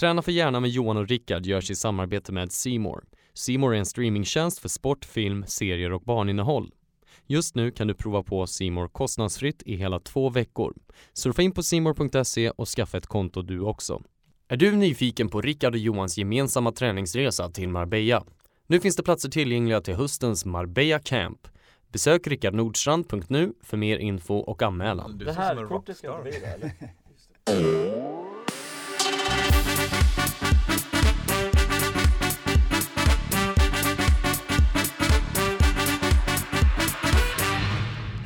Träna för hjärnan med Johan och Rickard görs i samarbete med Simor. Simor är en streamingtjänst för sport, film, serier och barninnehåll. Just nu kan du prova på Simor kostnadsfritt i hela två veckor. Surfa in på simor.se och skaffa ett konto du också. Är du nyfiken på Rickard och Johans gemensamma träningsresa till Marbella? Nu finns det platser tillgängliga till höstens Marbella Camp. Besök rickardnordstrand.nu för mer info och anmälan. Det här kortet ska inte bli det eller?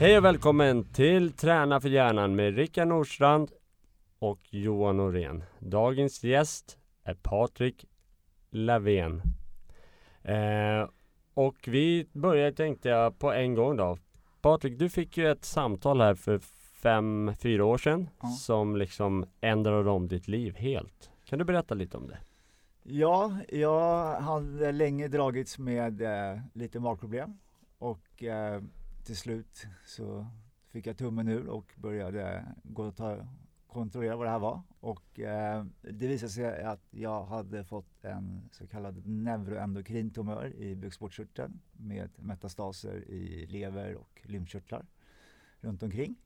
Hej och välkommen till Träna för hjärnan med Rickard Nordstrand och Johan Norén. Dagens gäst är Patrik Lavén. Eh, och vi börjar tänkte jag på en gång då. Patrik, du fick ju ett samtal här för fem, fyra år sedan Ja. som liksom ändrade om ditt liv helt. Kan du berätta lite om det? Ja, jag hade länge dragits med eh, lite magproblem och eh, till slut så fick jag tummen ur och började gå och ta, kontrollera vad det här var. Och eh, det visade sig att jag hade fått en så kallad neuroendokrin tumör i bukspottkörteln med metastaser i lever och lymfkörtlar runt omkring.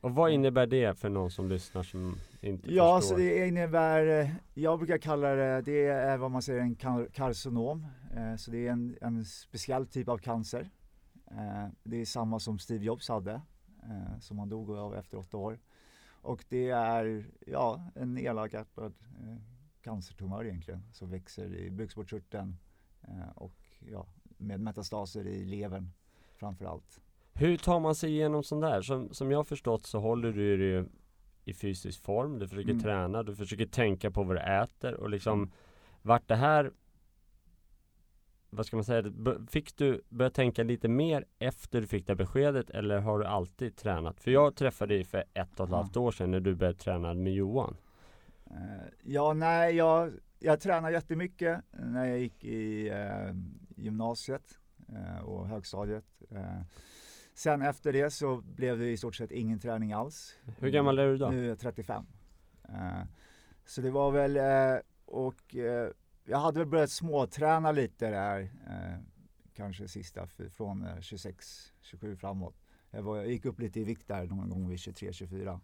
Och vad innebär det för någon som lyssnar som inte Ja, förstår? så det innebär, eh, jag brukar kalla det, det är vad man säger en kar- karcinom. Eh, Så det är en, en speciell typ av cancer. Eh, Det är samma som Steve Jobs hade, eh, som han dog av efter åtta år. Och det är, ja, en elakartad eh, cancertumör egentligen, som växer i bukspottkörteln och ja, med metastaser i levern framför allt. Hur tar man sig igenom sånt där? Som, som jag förstått så håller du dig i fysisk form, du försöker Mm. träna, du försöker tänka på vad du äter och liksom vart det här vad ska man säga, fick du börja tänka lite mer efter du fick det beskedet eller har du alltid tränat? För jag träffade dig för ett och ett halvt år sedan när du började träna med Johan. Eh, Ja, nej, jag, jag tränade jättemycket när jag gick i eh, gymnasiet eh, och högstadiet. Eh, sen efter det så blev det i stort sett ingen träning alls. Hur gammal är du idag? Nu är jag 35. Eh, så det var väl, eh, och jag hade väl börjat småträna lite där, eh, kanske sista från eh, 26, 27 framåt. Jag, var, jag gick upp lite i vikt där någon gång vid 23, 24.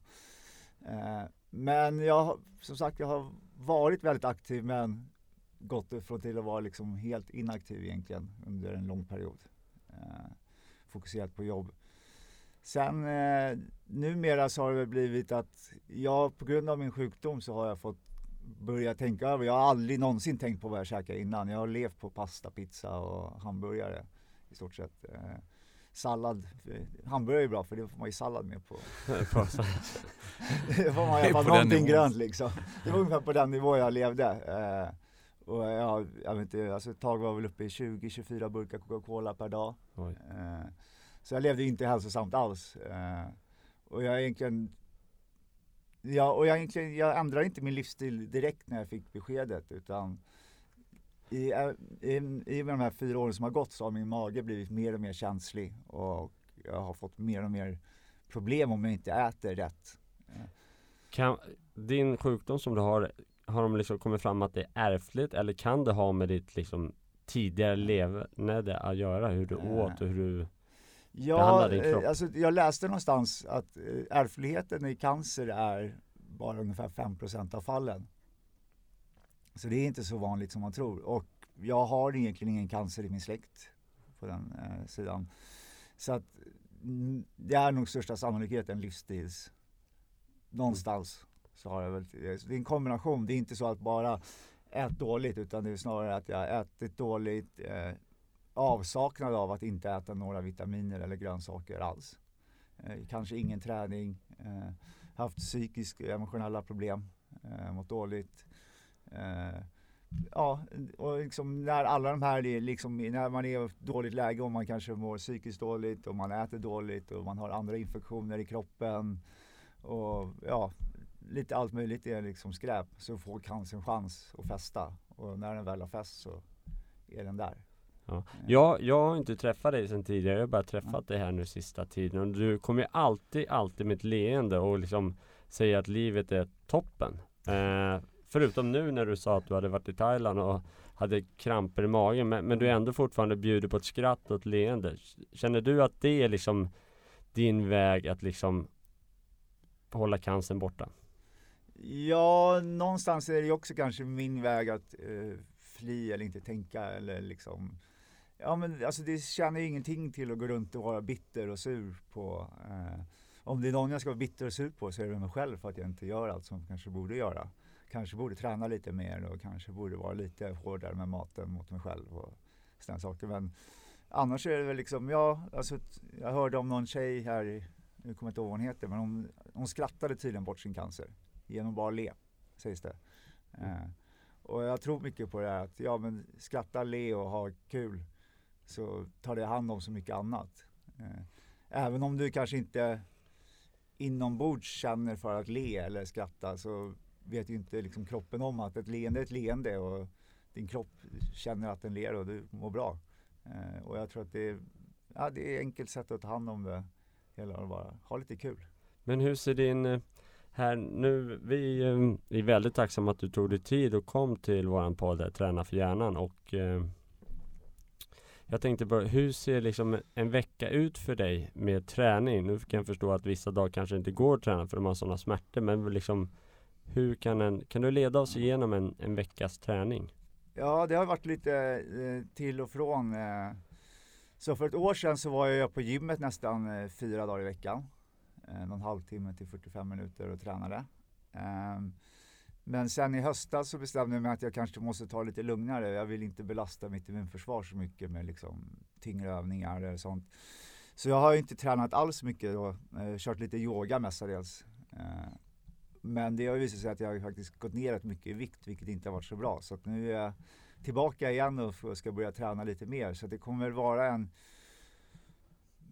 Eh, men jag, har- som sagt, jag har varit väldigt aktiv men gått från till att vara liksom helt inaktiv egentligen under en lång period. Eh, fokuserat på jobb. Sen eh, numera så har det blivit att jag på grund av min sjukdom så har jag fått börja tänka över. Jag har aldrig någonsin tänkt på vad jag käkar innan. Jag har levt på pasta, pizza och hamburgare i stort sett. Eh, sallad, eh, hamburgare är bra för det får man ju sallad med på. det får man i alla fall någonting grönt liksom. Det var ungefär på den nivå jag levde. Eh, och jag, jag vet inte, alltså ett tag var jag väl uppe i 20-24 burkar Coca-Cola per dag. Eh, så jag levde inte hälsosamt alls. Eh, och jag egentligen Ja, och jag, egentligen, jag ändrade inte min livsstil direkt när jag fick beskedet utan i, eh, i, i och med de här fyra åren som har gått så har min mage blivit mer och mer känslig och jag har fått mer och mer problem om jag inte äter rätt. Kan, din sjukdom som du har, har de liksom kommit fram att det är ärftligt eller kan det ha med ditt liksom tidigare levnade att göra? Hur du åt och hur du Ja, eh, alltså, jag läste någonstans att eh, ärftligheten i cancer är bara ungefär 5% av fallen. Så det är inte så vanligt som man tror. Och jag har egentligen ingen cancer i min släkt på den eh, sidan. Så att mm, det är nog största sannolikheten livsstils. Någonstans så har jag väl, så det är en kombination. Det är inte så att bara ät dåligt utan det är snarare att jag ätit dåligt, eh, avsaknad av att inte äta några vitaminer eller grönsaker alls. Eh, kanske ingen träning, eh, haft psykiska och emotionella problem, eh, mått dåligt. Eh, ja, och liksom när alla de här, liksom, när man är i ett dåligt läge och man kanske mår psykiskt dåligt och man äter dåligt och man har andra infektioner i kroppen och ja, lite allt möjligt är liksom skräp så får cancern chans att fästa och när den väl har fäst så är den där. Ja. Jag, jag har inte träffat dig sedan tidigare, jag har bara träffat dig här nu sista tiden och du kommer ju alltid, alltid med ett leende och liksom säger att livet är toppen. Eh, Förutom nu när du sa att du hade varit i Thailand och hade kramper i magen men, men du ändå fortfarande bjuder på ett skratt och ett leende. Känner du att det är liksom din väg att liksom hålla cancern borta? Ja, någonstans är det också kanske min väg att eh, fly eller inte tänka eller liksom Ja men alltså det tjänar ju ingenting till att gå runt och vara bitter och sur på eh, Om det är någon jag ska vara bitter och sur på så är det mig själv för att jag inte gör allt som jag kanske borde göra. Kanske borde träna lite mer och kanske borde vara lite hårdare med maten mot mig själv och sådana saker. Men annars är det väl liksom, ja, alltså jag hörde om någon tjej här, nu kommer jag inte ihåg vad hon heter, men hon, hon skrattade tydligen bort sin cancer genom bara le, sägs det. Mm. Och jag tror mycket på det här att, ja men skratta, le och ha kul så tar det hand om så mycket annat. Eh, även om du kanske inte inombords känner för att le eller skratta så vet ju inte liksom kroppen om att ett leende är ett leende och din kropp känner att den ler och du mår bra. Eh, och jag tror att det är, ja, det är ett enkelt sätt att ta hand om det hela och bara ha lite kul. Men hur ser din eh, här nu, ehm, vi är väldigt tacksamma att du tog dig tid och kom till våran podd eh, Träna för hjärnan och ehm, jag tänkte bara, hur ser liksom en vecka ut för dig med träning? Nu kan jag förstå att vissa dagar kanske inte går att träna för de har sådana smärtor men liksom Hur kan en, kan du leda oss igenom en, en veckas träning? Ja det har varit lite eh, till och från. Eh, så för ett år sedan så var jag på gymmet nästan fyra dagar i veckan Eh, någon halvtimme till 45 minuter och tränade ehm, men sen i höstas så bestämde jag mig att jag kanske måste ta lite lugnare. Jag vill inte belasta mitt immunförsvar så mycket med liksom tyngre övningar eller sånt. Så jag har inte tränat alls mycket då. Eh, kört lite yoga mestadels. Eh, men det har visat sig att jag har faktiskt gått ner rätt mycket i vikt vilket inte har varit så bra. Så nu är jag tillbaka igen och ska börja träna lite mer. Så det kommer vara en,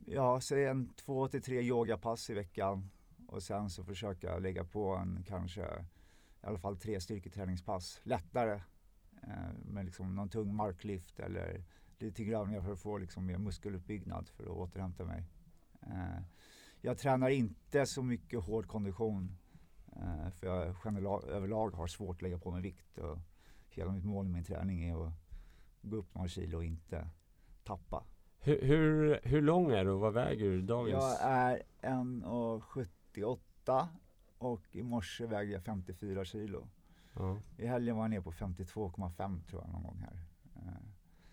ja säg en två till tre yogapass i veckan. Och sen så försöka lägga på en kanske i alla fall tre styrketräningspass. Lättare eh, med liksom någon tung marklyft eller lite grävningar för att få liksom mer muskeluppbyggnad för att återhämta mig. Eh, jag tränar inte så mycket hård kondition eh, för jag generellt, överlag har svårt att lägga på mig vikt och hela mitt mål med min träning är att gå upp några kilo och inte tappa. Hur, hur, hur lång är du och vad väger du dagens? Jag är 1,78 och i morse vägde jag 54 kilo. Ja. I helgen var jag nere på 52,5 tror jag någon gång här. Eh.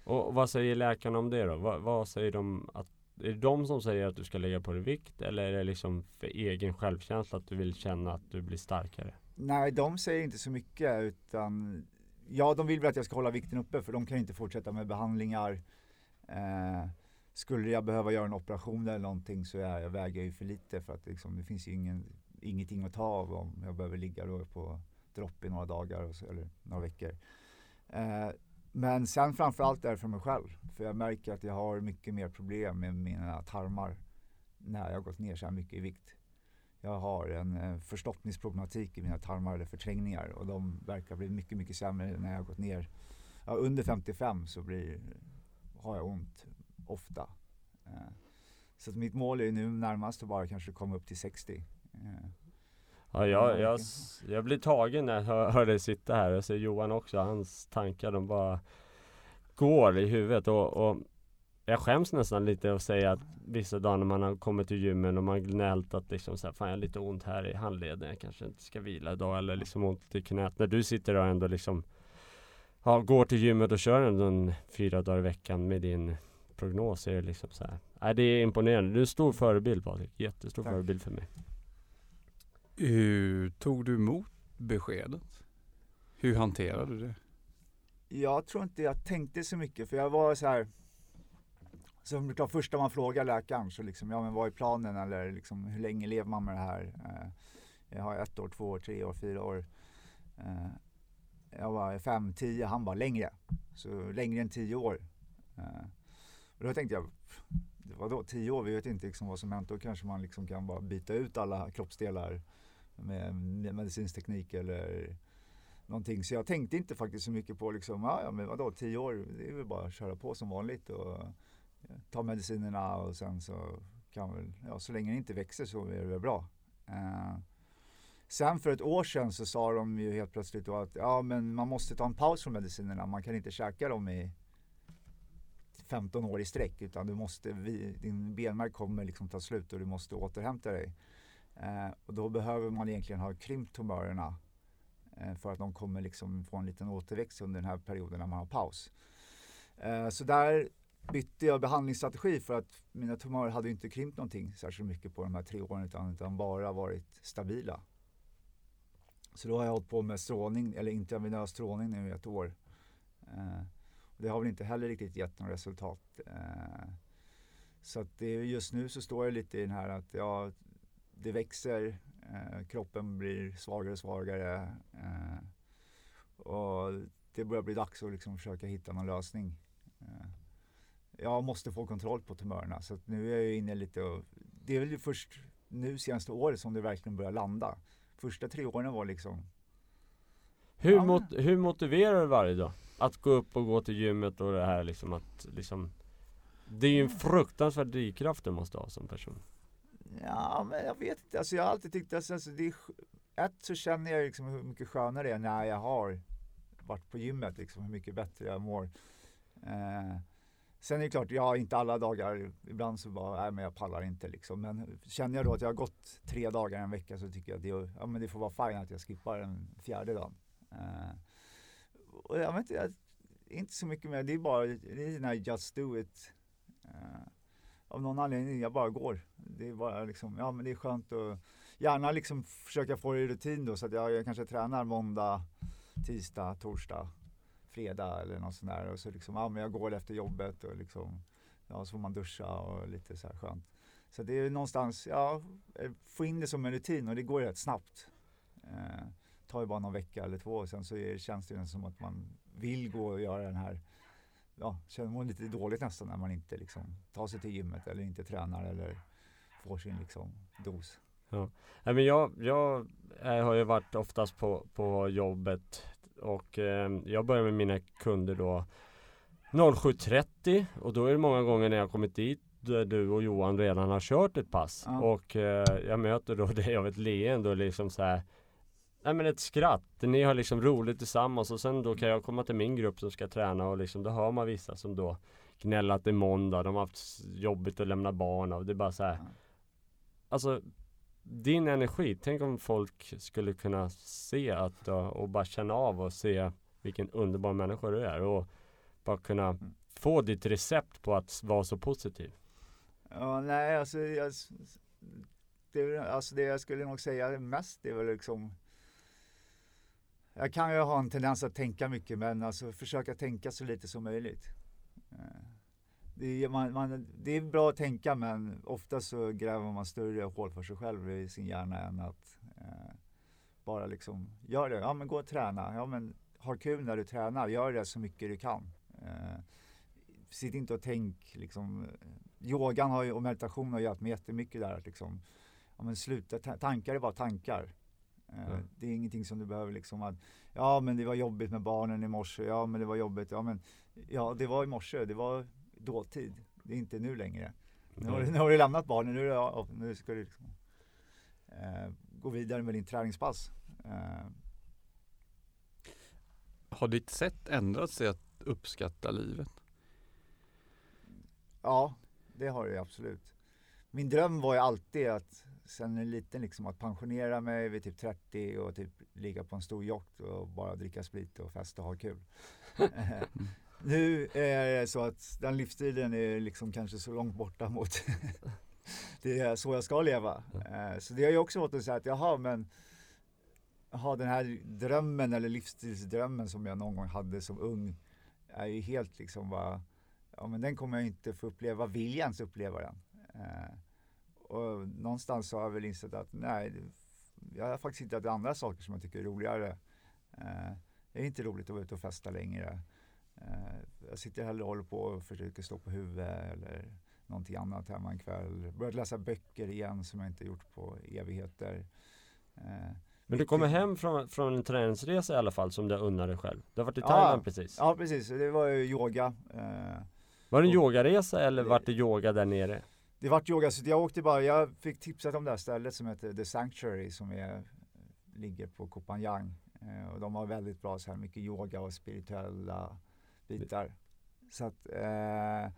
Och vad säger läkarna om det då? Vad, vad, säger de att är det de som säger att du ska lägga på dig vikt eller är det liksom för egen självkänsla att du vill känna att du blir starkare? Nej, de säger inte så mycket utan Ja, de vill väl att jag ska hålla vikten uppe för de kan inte fortsätta med behandlingar. Eh, skulle jag behöva göra en operation eller någonting så är jag, väger jag ju för lite för att liksom, det finns ju ingen ingenting att ta av om jag behöver ligga då på dropp i några dagar så, eller några veckor. Eh, men sen framförallt är det för mig själv. För jag märker att jag har mycket mer problem med mina tarmar när jag gått ner så här mycket i vikt. Jag har en eh, förstoppningsproblematik i mina tarmar eller förträngningar och de verkar bli mycket, mycket sämre när jag gått ner. Ja, under 55 så blir, har jag ont ofta. Eh, så mitt mål är nu närmast att bara kanske komma upp till 60 Ja, jag, jag, jag blir tagen när jag hör dig sitta här. Jag ser Johan också, hans tankar de bara går i huvudet och, och jag skäms nästan lite att säga att vissa dagar när man har kommit till gymmen och man gnällt att liksom så här, fan jag har lite ont här i handleden, jag kanske inte ska vila idag eller liksom ont i knät. När du sitter och ändå liksom ja, går till gymmet och kör ändå en fyra dagar i veckan med din prognos är det liksom så här. Nej, det är imponerande. Du är en stor förebild Patrik. Jättestor Tack. förebild för mig. Hur tog du emot beskedet? Hur hanterade du det? Jag tror inte jag tänkte så mycket för jag var så här som det första man frågar läkaren så liksom, ja men vad är planen eller liksom, hur länge lever man med det här? Eh, jag har ett år, två år, tre år, fyra år. Eh, jag var fem, tio, han var längre. Så längre än tio år. Och då tänkte jag, vadå tio år, vi vet inte liksom vad som hänt. Då kanske man liksom kan bara byta ut alla kroppsdelar med medicinsk teknik eller någonting. Så jag tänkte inte faktiskt så mycket på liksom, ja, men vadå tio år, det är väl bara att köra på som vanligt och ta medicinerna och sen så kan väl, ja så länge det inte växer så är det väl bra. Uh, Sen för ett år sedan så sa de ju helt plötsligt då att ja, men man måste ta en paus från medicinerna. Man kan inte käka dem i 15 år i sträck utan du måste, din benmärg kommer liksom ta slut och du måste återhämta dig. Eh, och då behöver man egentligen ha krympt tumörerna eh, för att de kommer liksom få en liten återväxt under den här perioden när man har paus. Eh, så där bytte jag behandlingsstrategi för att mina tumörer hade inte krympt någonting särskilt mycket på de här tre åren utan, utan bara varit stabila. Så då har jag hållit på med strålning, eller intravenös strålning nu i ett år. Eh, det har väl inte heller riktigt gett något resultat. Eh, så att det, just nu så står jag lite i den här att ja, det växer, eh, kroppen blir svagare och svagare. Eh, och det börjar bli dags att liksom försöka hitta någon lösning. Jag måste få kontroll på tumörerna så nu är jag inne lite och det är väl först nu senaste året som det verkligen börjar landa. Första tre åren var liksom Hur, ja, mot, hur motiverar du varje dag? Att gå upp och gå till gymmet och det här liksom att liksom Det är ju en fruktansvärd drivkraft du måste ha som person. Ja, men jag vet inte. Alltså jag har alltid tyckt att alltså, det är, ett så känner jag liksom hur mycket skönare det är när jag har varit på gymmet, liksom, hur mycket bättre jag mår. Eh, sen är det klart, jag har inte alla dagar, ibland så bara, nej men jag pallar inte liksom. Men känner jag då att jag har gått tre dagar en vecka så tycker jag att det, ja, men det får vara fint att jag skippar den fjärde dagen. Eh, och jag vet inte, inte så mycket mer, det är bara, det är den här just do it. Uh, av någon anledning, jag bara går. Det är bara liksom, ja men det är skönt att gärna liksom försöka få det i rutin då så att jag, jag kanske tränar måndag, tisdag, torsdag, fredag eller något sånt där och så liksom, ja men jag går efter jobbet och liksom, ja så får man duscha och lite så här skönt. Så det är någonstans, ja, eh, få in det som en rutin och det går rätt snabbt. Uh, tar ju bara någon vecka eller två och sen så är, känns det som att man vill gå och göra den här ja, känner man lite dåligt nästan när man inte liksom tar sig till gymmet eller inte tränar eller får sin liksom dos. Ja. men jag, jag har ju varit oftast på, på jobbet och eh, jag börjar med mina kunder då 07.30 och då är det många gånger när jag kommit dit där du och Johan redan har kört ett pass ja. och eh, jag möter då dig av ett leende och liksom så här Nej men ett skratt, ni har liksom roligt tillsammans och sen då kan jag komma till min grupp som ska träna och liksom då hör man vissa som då gnällat i måndag, de har haft jobbigt att lämna barn och det är bara så här. Mm. Alltså din energi, tänk om folk skulle kunna se att och bara känna av och se vilken underbar människa du är och bara kunna mm. få ditt recept på att vara så positiv. Ja, nej alltså, jag, det, alltså det jag skulle nog säga mest är väl liksom jag kan ju ha en tendens att tänka mycket men alltså försöka tänka så lite som möjligt. Eh, det är, man, man, det är bra att tänka men ofta så gräver man större hål för sig själv i sin hjärna än att eh, bara liksom gör det. Ja men gå och träna. Ja men ha kul när du tränar. Gör det så mycket du kan. Eh, sitt inte och tänk liksom. Eh, yogan har ju, och meditation har hjälpt mig jättemycket där att liksom, ja men sluta, tankar är bara tankar. Mm. Det är ingenting som du behöver liksom att, ja men det var jobbigt med barnen i morse, ja men det var jobbigt, ja men, ja det var i morse, det var dåtid, det är inte nu längre. Nu, har, nu har du lämnat barnen, nu, ja, nu ska du liksom, eh, gå vidare med din träningspass. Eh. Har ditt sätt ändrats sig att uppskatta livet? Ja, det har det absolut. Min dröm var ju alltid att sen är liten liksom att pensionera mig vid typ 30 och typ ligga på en stor yacht och bara dricka sprit och festa och ha kul. nu är det så att den livsstilen är liksom kanske så långt borta mot det är så jag ska leva. Eh, så det har ju också varit att säga att jaha men Jaha, den här drömmen eller livsstilsdrömmen som jag någon gång hade som ung är ju helt liksom bara, ja men den kommer jag inte få uppleva, vill jag ens uppleva den. Och någonstans så har jag väl insett att nej, jag har faktiskt hittat andra saker som jag tycker är roligare. Eh, det är inte roligt att vara ute och festa längre. Eh, jag sitter hellre och håller på och försöker stå på huvudet eller någonting annat hemma en kväll. Börjat läsa böcker igen som jag inte gjort på evigheter. Eh, men du kommer hem från, från en träningsresa i alla fall som du unnar dig själv? Du har varit i Thailand ja, precis? Ja precis, det var ju yoga. Eh, var det en yogaresa eller det, var det yoga där nere? Det vart yoga, så jag åkte bara, jag fick tipsat om det här stället som heter The Sanctuary som är ligger på Kopanjang. Eh, och de har väldigt bra så här mycket yoga och spirituella bitar. Så att, eh,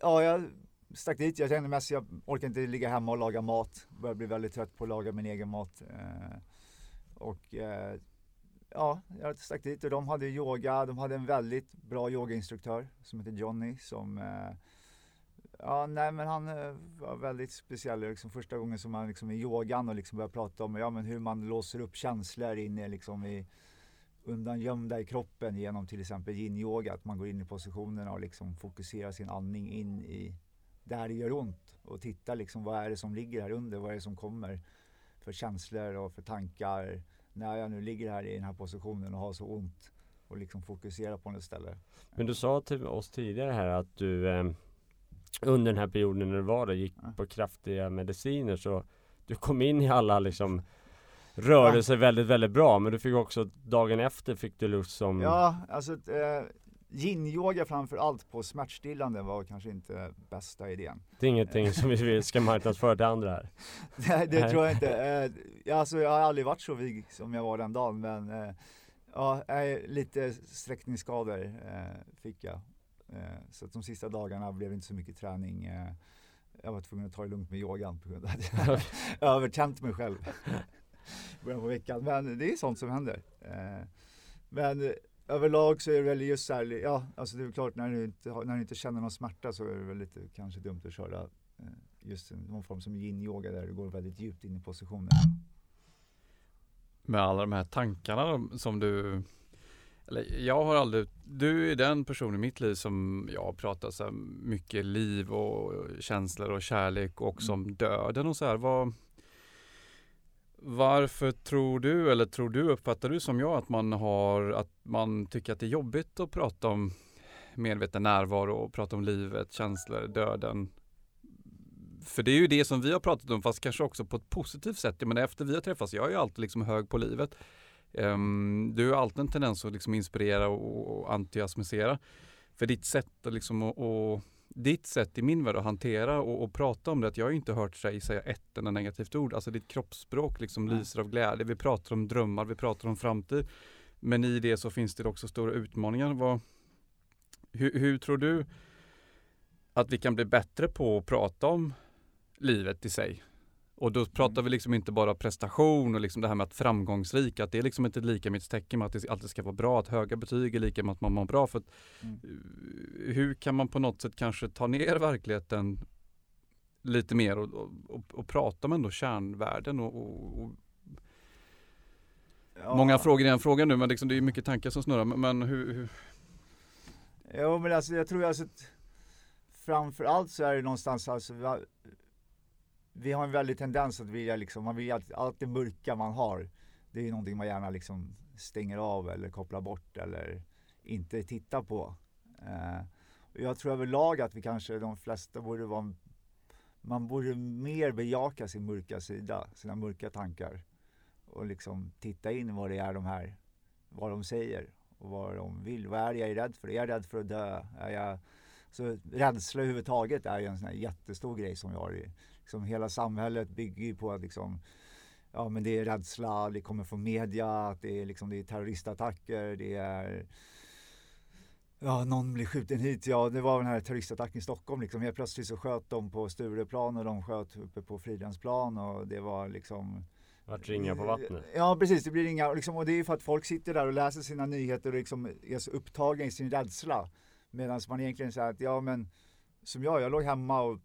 ja, jag stack dit. Jag kände mest, jag orkar inte ligga hemma och laga mat. Börjar bli väldigt trött på att laga min egen mat. Eh, och eh, ja, jag stack dit och de hade yoga. De hade en väldigt bra yogainstruktör som heter Johnny som eh, Ja, nej men han eh, var väldigt speciell. Liksom första gången som han liksom i yogan och liksom började prata om ja, men hur man låser upp känslor inne liksom i undangömda i kroppen genom till exempel yin-yoga. Att man går in i positionerna och liksom fokuserar sin andning in i där det gör ont och titta liksom vad är det som ligger här under? Vad är det som kommer för känslor och för tankar när jag nu ligger här i den här positionen och har så ont och liksom fokusera på något ställe. Men du sa till oss tidigare här att du eh, under den här perioden när du var där gick Ja. på kraftiga mediciner så du kom in i alla liksom rörelser väldigt, väldigt bra men du fick också dagen efter fick du lust som Ja, alltså eh, yin-yoga framför allt på smärtstillande var kanske inte bästa idén. Det är ingenting som vi ska marknadsföra till andra här. Nej, det tror jag inte. Eh, ja, alltså, jag har aldrig varit så vig som jag var den dagen, men eh, ja, lite sträckningsskador eh, fick jag. Eh, så att de sista dagarna blev det inte så mycket träning. Eh, jag var tvungen att ta det lugnt med yogan på grund av att jag övertänt mig själv i början på veckan. Men det är sånt som händer. Eh, men överlag så är det väl just så här, ja, alltså det är klart när du inte, när du inte känner någon smärta så är det väl lite kanske dumt att köra just någon form som yin-yoga där du går väldigt djupt in i positionen. Med alla de här tankarna som du eller jag har aldrig, du är den person i mitt liv som jag pratar så mycket liv och känslor och kärlek och också om döden och så här. Vad, varför tror du, eller tror du, uppfattar du som jag att man har, att man tycker att det är jobbigt att prata om medveten närvaro och prata om livet, känslor, döden? För det är ju det som vi har pratat om fast kanske också på ett positivt sätt. Men efter vi har träffats, jag är ju alltid liksom hög på livet. Ehm, du har alltid en tendens att liksom inspirera och, och entusiasmisera. För ditt sätt att liksom och, och ditt sätt i min värld att hantera och, och prata om det, att jag har ju inte hört dig säga ett enda negativt ord. Alltså ditt kroppsspråk liksom lyser av glädje. Vi pratar om drömmar, vi pratar om framtid. Men i det så finns det också stora utmaningar. Vad, hur, hur tror du att vi kan bli bättre på att prata om livet i sig? Och då pratar vi liksom inte bara prestation och liksom det här med att framgångsrik, att det är liksom inte ett likamedstecken med att det alltid ska vara bra, att höga betyg är lika med att man mår bra. För att, Mm. eh, hur kan man på något sätt kanske ta ner verkligheten lite mer och, och, och, och prata om ändå kärnvärden och, och, Ja. Många frågor i en fråga nu men liksom, det är mycket tankar som snurrar. Men, men hur, hur, Jo men alltså jag tror alltså att framförallt så är det någonstans alltså vi har, en väldig tendens att vilja liksom, man vill att allt det mörka man har det är ju någonting man gärna liksom stänger av eller kopplar bort eller inte tittar på. Eh, och jag tror överlag att vi kanske de flesta borde vara man borde mer bejaka sin mörka sida, sina mörka tankar och liksom titta in vad det är de här, vad de säger och vad de vill. Vad är det jag är rädd för? Är jag rädd för att dö? Är jag... Så rädsla överhuvudtaget är ju en sån här jättestor grej som vi har. Liksom hela samhället bygger ju på att liksom, ja, men det är rädsla, det kommer från media, att det är, liksom, det är terroristattacker, det är Ja, någon blir skjuten hit. Ja, det var den här terroristattacken i Stockholm. Liksom. Helt plötsligt så sköt de på Stureplan och de sköt uppe på Fridhemsplan och det var liksom Vart ringar på vattnet. Ja precis, det blir inga, liksom, och det är för att folk sitter där och läser sina nyheter och liksom är så upptagna i sin rädsla. Medan man egentligen säger att, ja men som jag, jag låg hemma och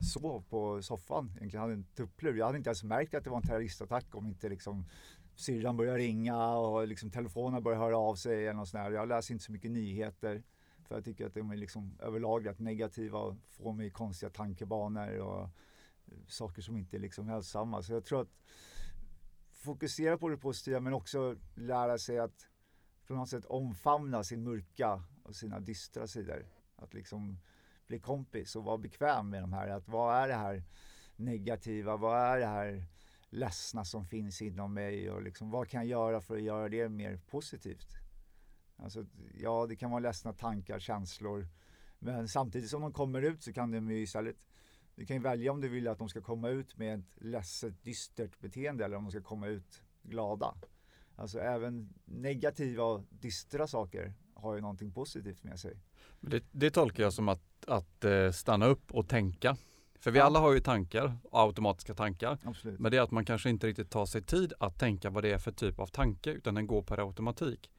sov på soffan, egentligen hade en tupplur. Jag hade inte ens märkt att det var en terroristattack om inte liksom syrran började ringa och liksom telefonen började höra av sig eller något sånt där. Jag läser inte så mycket nyheter för jag tycker att de är liksom överlag rätt negativa och får mig i konstiga tankebanor och eh, saker som inte är liksom hälsosamma. Så jag tror att fokusera på det positiva men också lära sig att på något sätt omfamna sin mörka och sina dystra sidor. Att liksom bli kompis och vara bekväm med de här. Att vad är det här negativa? Vad är det här ledsna som finns inom mig? Och liksom, vad kan jag göra för att göra det mer positivt? Alltså, ja, det kan vara ledsna tankar, känslor. Men samtidigt som de kommer ut så kan de ju istället du kan ju välja om du vill att de ska komma ut med ett ledset, dystert beteende eller om de ska komma ut glada. Alltså även negativa och dystra saker har ju någonting positivt med sig. Det, det tolkar jag som att, att eh, stanna upp och tänka. För vi Ja. alla har ju tankar, automatiska tankar. Absolut. Men det är att man kanske inte riktigt tar sig tid att tänka vad det är för typ av tanke utan den går per automatik.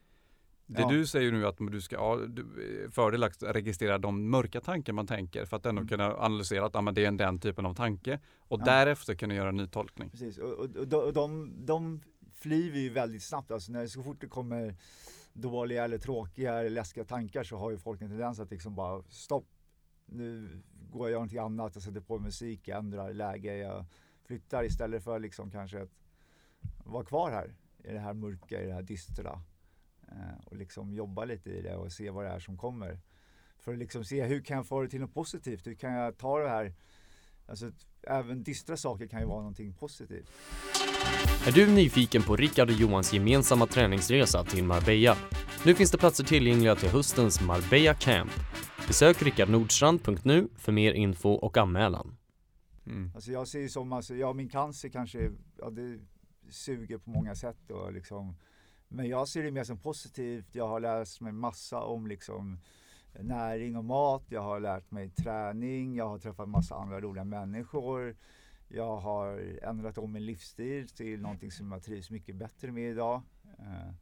Det Ja. du säger nu att du ska ja, eh, fördelaktigt registrera de mörka tankar man tänker för att ändå Mm. kunna analysera att ja, men det är den typen av tanke och Ja. därefter kunna göra en ny tolkning. Precis, och, och, och de, de, de flyr ju väldigt snabbt. Alltså när, så fort det kommer dåliga eller tråkiga eller läskiga tankar så har ju folk en tendens att liksom bara stopp. Nu går jag och gör någonting annat, jag sätter på musik, jag ändrar läge, jag flyttar istället för liksom kanske att vara kvar här i det här mörka, i det här dystra. Eh, och liksom jobba lite i det och se vad det är som kommer. För att liksom se hur kan jag få det till något positivt? Hur kan jag ta det här? Alltså även dystra saker kan ju vara någonting positivt. Är du nyfiken på Rickard och Johans gemensamma träningsresa till Marbella? Nu finns det platser tillgängliga till höstens Marbella Camp. Besök rickardnordstrand.nu för mer info och anmälan. Mm. Alltså jag ser ju som, alltså, ja min cancer kanske, ja det suger på många sätt och liksom Men jag ser det mer som positivt. Jag har läst mig massa om liksom näring och mat. Jag har lärt mig träning. Jag har träffat massa andra roliga människor. Jag har ändrat om min livsstil till någonting som jag trivs mycket bättre med idag. Eh,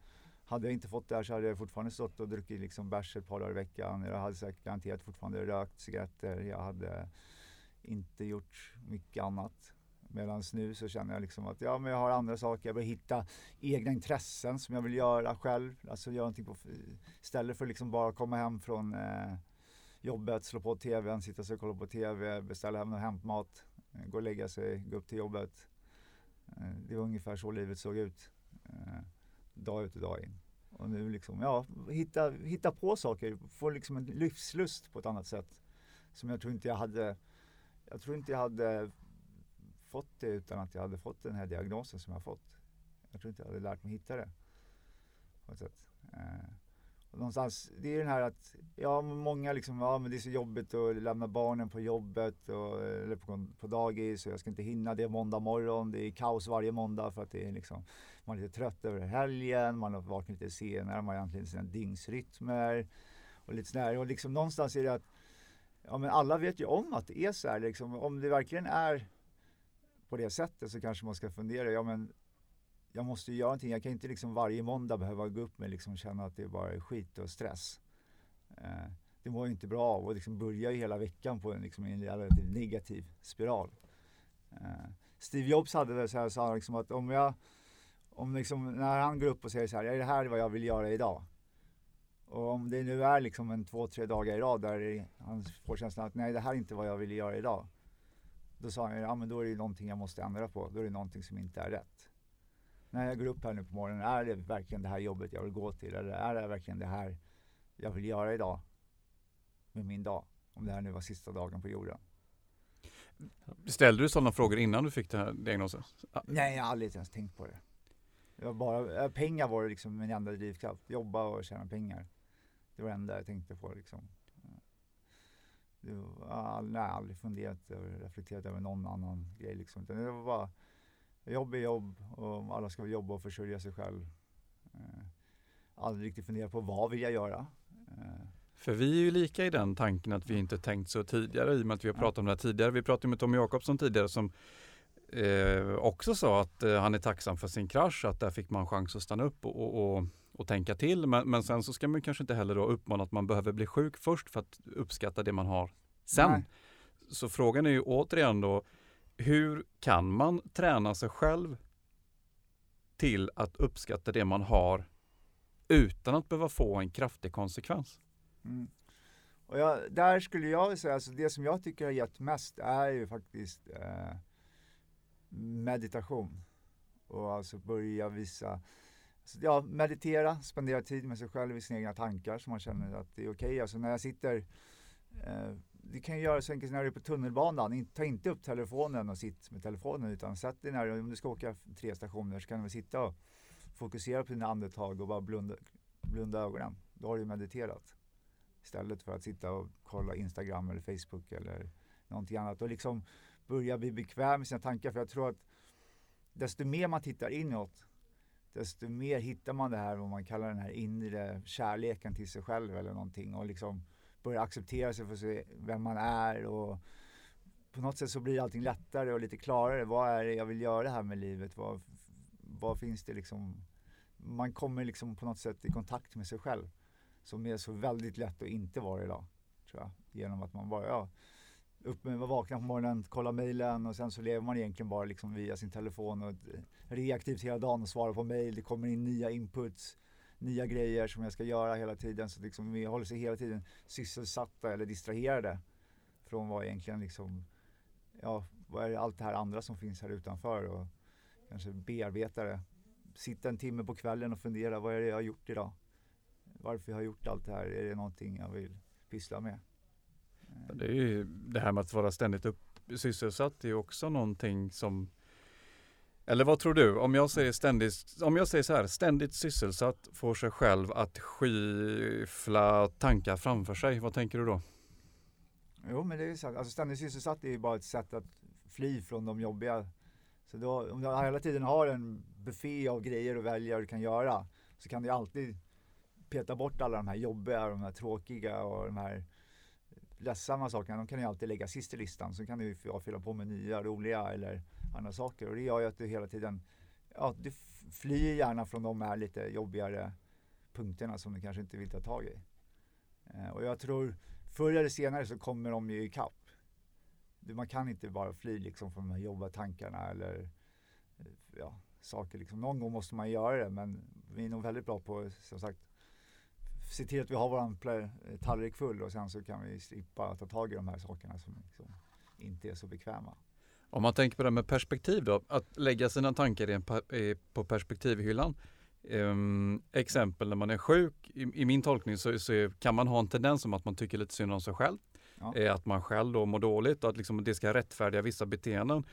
hade jag inte fått det här så hade jag fortfarande stått och druckit liksom bärs ett par dagar i veckan. Jag hade säkert garanterat fortfarande rökt cigaretter. Jag hade inte gjort mycket annat. Medan nu så känner jag liksom att ja, men jag har andra saker. Jag vill hitta egna intressen som jag vill göra själv. Alltså göra någonting på, istället för liksom bara komma hem från eh, jobbet, slå på tvn, sitta sig och kolla på tv, beställa hem någon hämtmat, eh, gå och lägga sig, gå upp till jobbet. Eh, det var ungefär så livet såg ut. Eh, dag ut och dag in. Och nu liksom, ja, hitta, hitta på saker, få liksom en livslust på ett annat sätt. Som jag tror inte jag hade, jag tror inte jag hade fått det utan att jag hade fått den här diagnosen som jag har fått. Jag tror inte jag hade lärt mig hitta det. På ett sätt. Eh, och någonstans, det är den här att, ja många liksom, ja men det är så jobbigt att lämna barnen på jobbet och, eller på, på dagis och jag ska inte hinna det måndag morgon. Det är kaos varje måndag för att det är liksom, man är lite trött över helgen, man har vaknat lite senare, man har egentligen sina dygnsrytmer och lite sådär. Och liksom någonstans är det att, ja men alla vet ju om att det är så här liksom, om det verkligen är på det sättet så kanske man ska fundera, ja men jag måste ju göra någonting. Jag kan inte liksom varje måndag behöva gå upp med liksom känna att det bara är skit och stress. Eh, det mår ju inte bra av och liksom börjar ju hela veckan på en, liksom, en relativt negativ spiral. Eh, Steve Jobs hade det så här, sa liksom att om jag, om liksom, när han går upp och säger så här, är det här vad jag vill göra idag? Och om det nu är liksom en två, tre dagar i rad där han får känslan att nej det här är inte vad jag vill göra idag. Då sa han, ja men då är det någonting jag måste ändra på. Då är det någonting som inte är rätt. När jag går upp här nu på morgonen, är det verkligen det här jobbet jag vill gå till? Eller är det verkligen det här jag vill göra idag? Med min dag. Om det här nu var sista dagen på jorden. Ställde du sådana frågor innan du fick den här diagnosen? Nej, jag har aldrig ens tänkt på det. det var bara, eh, pengar var liksom min enda drivkraft. Jobba och tjäna pengar. Det var det enda jag tänkte på liksom. Det var, all, nej, aldrig funderat över, reflekterat över någon annan grej liksom. Utan det var bara jobb är jobb och alla ska jobba och försörja sig själv. Eh, aldrig riktigt funderat på vad vill jag göra. Eh, För vi är ju lika i den tanken att vi inte tänkt så tidigare i och med att vi har pratat om det här tidigare. Vi pratade med Tommy Jakobsson tidigare som eh, också sa att eh, han är tacksam för sin krasch, att där fick man chans att stanna upp och, och, och, och tänka till. Men, men sen så ska man kanske inte heller då uppmana att man behöver bli sjuk först för att uppskatta det man har sen. Nej. Så frågan är ju återigen då, hur kan man träna sig själv till att uppskatta det man har utan att behöva få en kraftig konsekvens? Mm. Och jag, där skulle jag säga, alltså det som jag tycker har gett mest är ju faktiskt eh, meditation. Och alltså börja visa, ja meditera, spendera tid med sig själv i sina egna tankar så man känner att det är okej. Alltså när jag sitter, eh, det kan ju göra så enkelt när du är på tunnelbanan, ta inte upp telefonen och sitt med telefonen utan sätt dig när, om du ska åka tre stationer så kan du väl sitta och fokusera på dina andetag och bara blunda, blunda ögonen. Då har du mediterat. Istället för att sitta och kolla Instagram eller Facebook eller någonting annat. Och liksom börja bli bekväm med sina tankar. För jag tror att desto mer man tittar inåt desto mer hittar man det här vad man kallar den här inre kärleken till sig själv eller någonting och liksom börjar acceptera sig för sig, vem man är och på något sätt så blir allting lättare och lite klarare. Vad är det jag vill göra här med livet? Vad, vad finns det liksom? Man kommer liksom på något sätt i kontakt med sig själv som är så väldigt lätt att inte vara idag. Tror jag. Genom att man bara, ja, upp med, vakna på morgonen, kolla mejlen och sen så lever man egentligen bara liksom via sin telefon och reaktivt hela dagen och svarar på mejl. Det kommer in nya inputs, nya grejer som jag ska göra hela tiden. Så liksom vi håller sig hela tiden sysselsatta eller distraherade från vad egentligen liksom, ja, vad är det, allt det här andra som finns här utanför och kanske bearbeta det. Sitta en timme på kvällen och fundera, vad är det jag har gjort idag? Varför jag har gjort allt det här? Är det någonting jag vill pyssla med? Eh, det är ju det här med att vara ständigt upp, sysselsatt är ju också någonting som eller vad tror du? Om jag säger ständigt, om jag säger så här, ständigt sysselsatt får sig själv att skyffla tankar framför sig. Vad tänker du då? Jo men det är ju sant. Alltså ständigt sysselsatt är ju bara ett sätt att fly från de jobbiga. Så då, om du hela tiden har en buffé av grejer att välja och du kan göra så kan du alltid peta bort alla de här jobbiga, de här tråkiga och de här ledsamma sakerna, de kan ju alltid lägga sist i listan. Så kan du ju fylla på med nya, roliga eller andra saker. Och det gör ju att du hela tiden, ja, du flyr gärna från de här lite jobbigare punkterna som du kanske inte vill ta tag i. Eh, och jag tror, förr eller senare så kommer de ju ikapp. Man kan inte bara fly liksom från de här jobbiga tankarna eller eh, ja, saker liksom. Någon gång måste man göra det men vi är nog väldigt bra på, som sagt, se till att vi har våran tallrik full och sen så kan vi slippa ta tag i de här sakerna som liksom inte är så bekväma. Om man tänker på det med perspektiv då, att lägga sina tankar på perspektivhyllan. Um, exempel när man är sjuk, i, i min tolkning så, så, kan man ha en tendens om att man tycker lite synd om sig själv. Ja. Eh, att man själv då mår dåligt och att liksom det ska rättfärdiga vissa beteenden.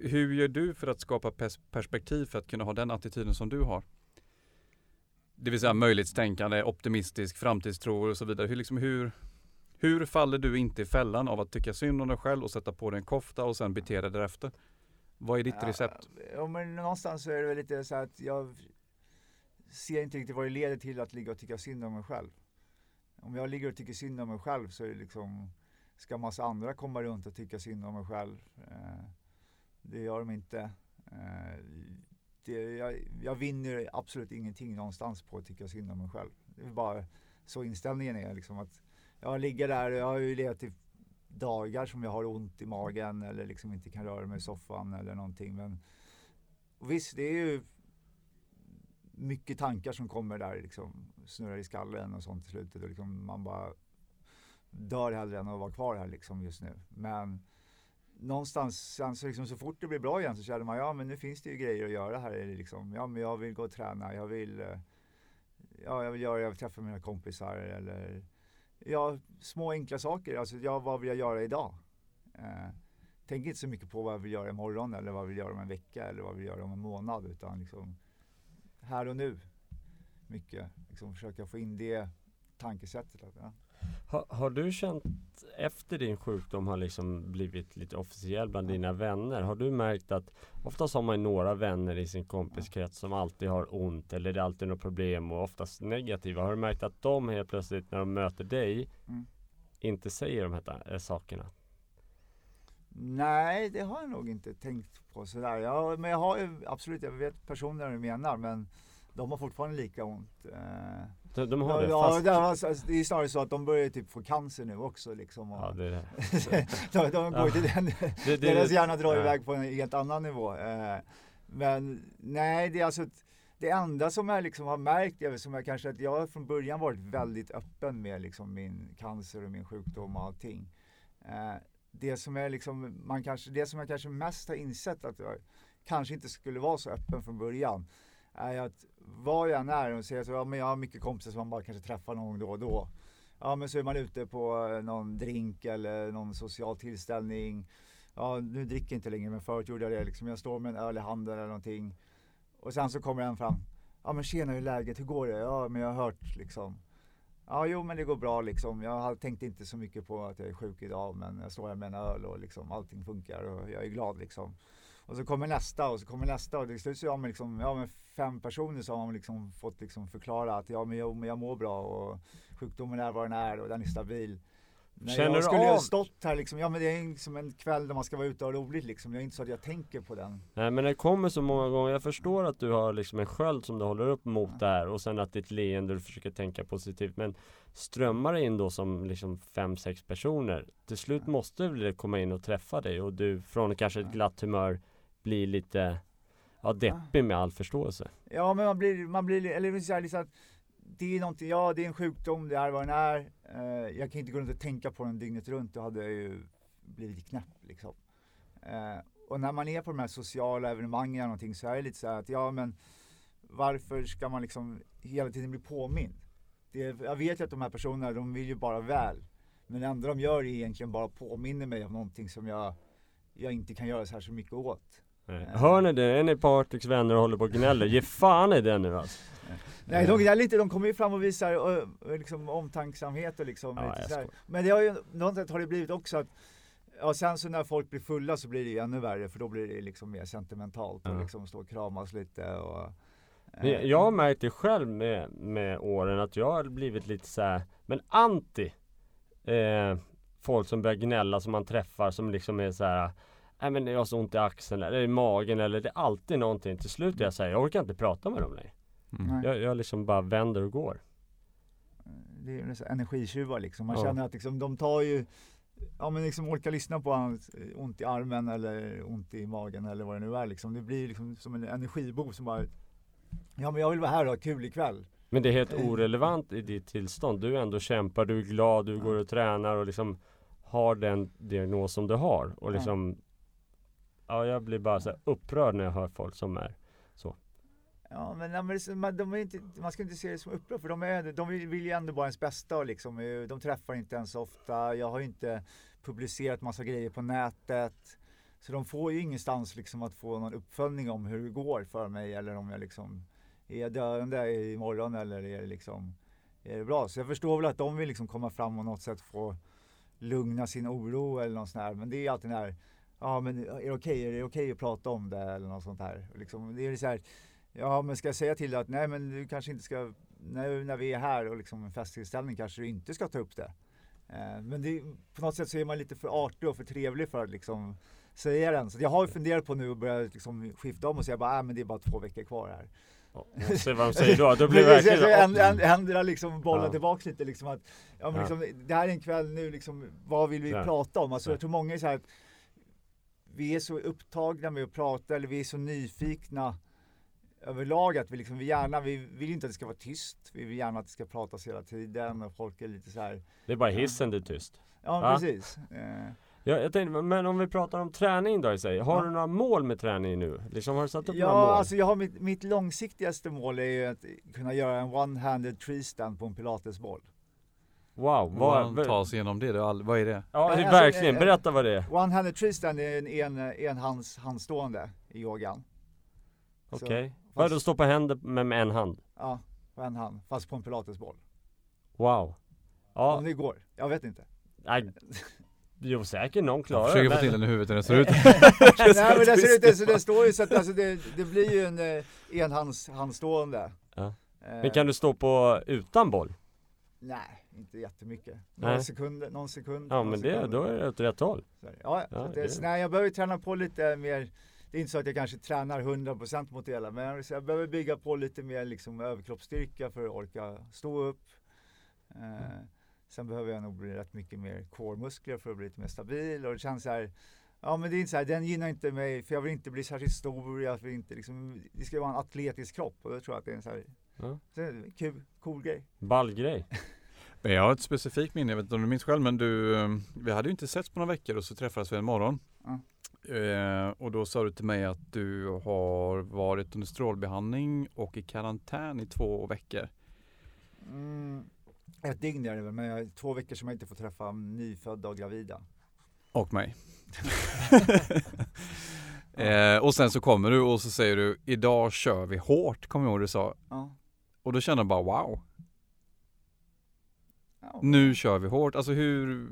Hur gör du för att skapa pers perspektiv för att kunna ha den attityden som du har? Det vill säga möjlighetstänkande, optimistisk framtidstro och så vidare. Hur, liksom, hur, hur faller du inte i fällan av att tycka synd om dig själv och sätta på dig en kofta och sen bete dig därefter? Vad är ditt recept? Ja, men någonstans så är det väl lite så att jag ser inte riktigt vad det leder till att ligga och tycka synd om mig själv. Om jag ligger och tycker synd om mig själv så är det liksom, ska massa andra komma runt och tycka synd om mig själv? Eh, det gör de inte. Det, jag, jag, vinner absolut ingenting någonstans på att tycka synd om mig själv. Det är bara så inställningen är liksom att jag ligger där och jag har ju levt i dagar som jag har ont i magen eller liksom inte kan röra mig i soffan eller någonting. Men visst, det är ju mycket tankar som kommer där liksom snurrar i skallen och sånt i slutet och liksom man bara dör hellre än att vara kvar här liksom just nu. Men någonstans alltså så, liksom, så fort det blir bra igen så känner man ja men nu finns det ju grejer att göra här. Liksom. Ja men jag vill gå och träna, jag vill, eh, ja, jag vill göra, jag vill träffa mina kompisar eller ja, små enkla saker. Alltså ja, vad vill jag göra idag? Eh, tänk inte så mycket på vad jag vill göra imorgon eller vad jag vill göra om en vecka eller vad jag vill göra om en månad utan liksom här och nu. Mycket, liksom försöka få in det tankesättet. Ja. Har, har, du känt efter din sjukdom har liksom blivit lite officiell bland dina vänner? Har du märkt att oftast har man några vänner i sin kompiskrets som alltid har ont eller det är alltid något problem och oftast negativa. Har du märkt att de helt plötsligt när de möter dig mm. inte säger de här äh, sakerna? Nej, det har jag nog inte tänkt på sådär. Ja, men jag har ju absolut, jag vet personer du menar men de har fortfarande lika ont. Eh, de, de har det? Ja, det, alltså, det är snarare så att de börjar typ få cancer nu också liksom. Och, ja, det, de, de går ja. till den, det, det, deras hjärna drar ja. iväg på en helt annan nivå. Eh, men nej, det är alltså det enda som jag liksom har märkt är som jag kanske att jag från början varit väldigt öppen med liksom min cancer och min sjukdom och allting. Eh, det som är liksom, man kanske, det som jag kanske mest har insett att jag kanske inte skulle vara så öppen från början är att var jag än är och säger så, ja, men jag har mycket kompisar som man bara kanske träffar någon gång då och då. Ja men så är man ute på eh, någon drink eller någon social tillställning. Ja nu dricker jag inte längre men förut gjorde jag det liksom. Jag står med en öl i handen eller någonting. Och sen så kommer en fram. Ja men tjena hur är läget, hur går det? Ja men jag har hört liksom. Ja jo men det går bra liksom. Jag tänkte inte så mycket på att jag är sjuk idag men jag står här med en öl och liksom allting funkar och jag är glad liksom. Och så kommer nästa och så kommer nästa och till slut så har man liksom, ja med fem personer så har liksom fått liksom förklara att ja men jag, men jag mår bra och sjukdomen är vad den är och den är stabil. När Känner jag skulle ju ha stått här liksom, ja men det är som en kväll där man ska vara ute och ha roligt liksom. Jag är inte så att jag tänker på den. Nej men det kommer så många gånger, jag förstår att du har liksom en sköld som du håller upp mot Ja. det här och sen att ditt leende du försöker tänka positivt men strömmar det in då som liksom fem, sex personer till slut måste väl det komma in och träffa dig och du från kanske ett Ja. glatt humör blir lite ja, deppig med all förståelse. Ja men man blir, man blir, eller vill säga liksom att det är någonting, ja det är en sjukdom, det är vad den är. Eh, jag kan inte gå runt och tänka på den dygnet runt, då hade jag ju blivit knäpp liksom. Eh, och när man är på de här sociala evenemangen eller någonting så är det lite så här att ja men varför ska man liksom hela tiden bli påmind? Det, jag vet ju att de här personerna, de vill ju bara väl. Men det enda de gör är egentligen bara påminner mig om någonting som jag, jag inte kan göra så här så mycket åt. Ja. Hör ni det? Är ni Patriks vänner och håller på och gnäller? Ge fan i det nu alltså. Nej de inte, de kommer ju fram och visar ö, ö, liksom, omtanksamhet och liksom Ja. Men det har ju, någonstans har det blivit också att Ja sen så när folk blir fulla så blir det ju ännu värre för då blir det liksom mer sentimentalt och Ja. liksom stå och kramas lite och eh, jag- jag har märkt det själv med, med åren att jag har blivit lite så här, men anti eh, folk som börjar gnälla som man träffar som liksom är så här Nej men jag har så ont i axeln eller i magen eller det är alltid någonting Till slut är jag säger jag orkar inte prata med dem längre Mm. Jag, jag liksom bara vänder och går Det är ju energitjuvar liksom. Man Ja. känner att liksom, de tar ju Ja men liksom orkar lyssna på hans eh, ont i armen eller ont i magen eller vad det nu är liksom. Det blir liksom som en energibov som bara Ja men jag vill vara här och ha kul ikväll. Men det är helt Eh. orelevant i ditt tillstånd Du ändå kämpar, du är glad, du Ja. går och tränar och liksom Har den diagnos som du har och Ja. liksom Ja jag blir bara så upprörd när jag hör folk som är Ja men, men så- man, de är inte, man ska inte se det som upprörd för de, är, de vill, ju ändå bara ens bästa och liksom, eh, de träffar inte ens ofta. Jag har ju inte publicerat massa grejer på nätet. Så de får ju ingenstans liksom att få någon uppföljning om hur det går för mig eller om jag liksom är döende imorgon eller är det liksom är det bra. Så jag förstår väl att de vill liksom komma fram och något sätt få lugna sin oro eller något sånt här. Men det är alltid den här, ja men är det okej, är det okej att prata om det eller något sånt här. Liksom, det är så här, Ja men ska jag säga till dig att nej men du kanske inte ska, när, när vi är här och liksom en festtillställning kanske du inte ska ta upp det. Eh, men det, på något sätt så är man lite för artig och för trevlig för att liksom säga den. Så jag har ju funderat på nu att börja liksom skifta om och säga bara, äh, men det är bara två veckor kvar här. Se vad de säger då, då blir det verkligen så Ändra liksom, bolla Ja. tillbaks lite liksom att, ja men liksom, det här är en kväll nu liksom, vad vill vi Ja. prata om? Alltså Ja. jag tror många är så här vi är så upptagna med att prata eller vi är så nyfikna överlag att vi liksom, vi gärna, vi vill inte att det ska vara tyst. Vi vill gärna att det ska pratas hela tiden och folk är lite så här, Det är bara hissen det är tyst ja Ja. precis. Eh, Ja, jag tänkte, men om vi pratar om träning då i sig, har Ja. du några mål med träning nu? Liksom har du satt upp några Ja, mål? alltså jag har mitt, mitt långsiktigaste mål är ju att kunna göra en one-handed tree stand på en pilatesboll. Wow, Vad vad, ta sig igenom det? all, vad är det? ja det är Alltså, verkligen, eh, berätta vad det är One-handed tree stand är en, en, en hands handstående i yogan. Okej, vad då stå på händer med, med en hand? Ja, på en hand, fast på en pilatesboll. Wow Ja, Om det går, jag vet inte. nej, jo säkert någon klarar försöker det få till den i huvudet hur den ser ut. Nej men det ser ut, så det står ju så att alltså, det, det blir ju en eh, enhands handstående. Ja. Eh, Men kan du stå på utan boll? Nej, inte jättemycket. Några Nej. sekunder, någon sekund. Ja men det, då är det åt rätt håll Så Ja, Ja, så det- det, så nej, jag behöver träna på lite mer. Det är inte så att jag kanske tränar 100% mot det hela, men jag behöver bygga på lite mer liksom överkroppsstyrka för att orka stå upp. Eh, sen behöver jag nog bli rätt mycket mer core-muskler för att bli lite mer stabil och det känns så här. Ja men det är inte så här, den gynnar inte mig för jag vill inte bli särskilt stor, jag vill inte liksom, det ska vara en atletisk kropp och då tror jag att det är en så här, Ja. så kul, cool grej. Ball grej Men jag har ett specifikt minne, jag vet inte om du minns själv, men du, eh, vi hade ju inte setts på några veckor och så träffades vi en morgon. Eh, och då sa du till mig att du har varit under strålbehandling och i karantän i två veckor. Mm, ett dygn är det väl, men jag, två veckor som jag inte får träffa nyfödda och gravida. Och mig. eh, och sen så kommer du och så säger du, idag kör vi hårt, kommer jag ihåg du sa. Ja. Och då kände jag bara wow. Nu kör vi hårt. Alltså hur,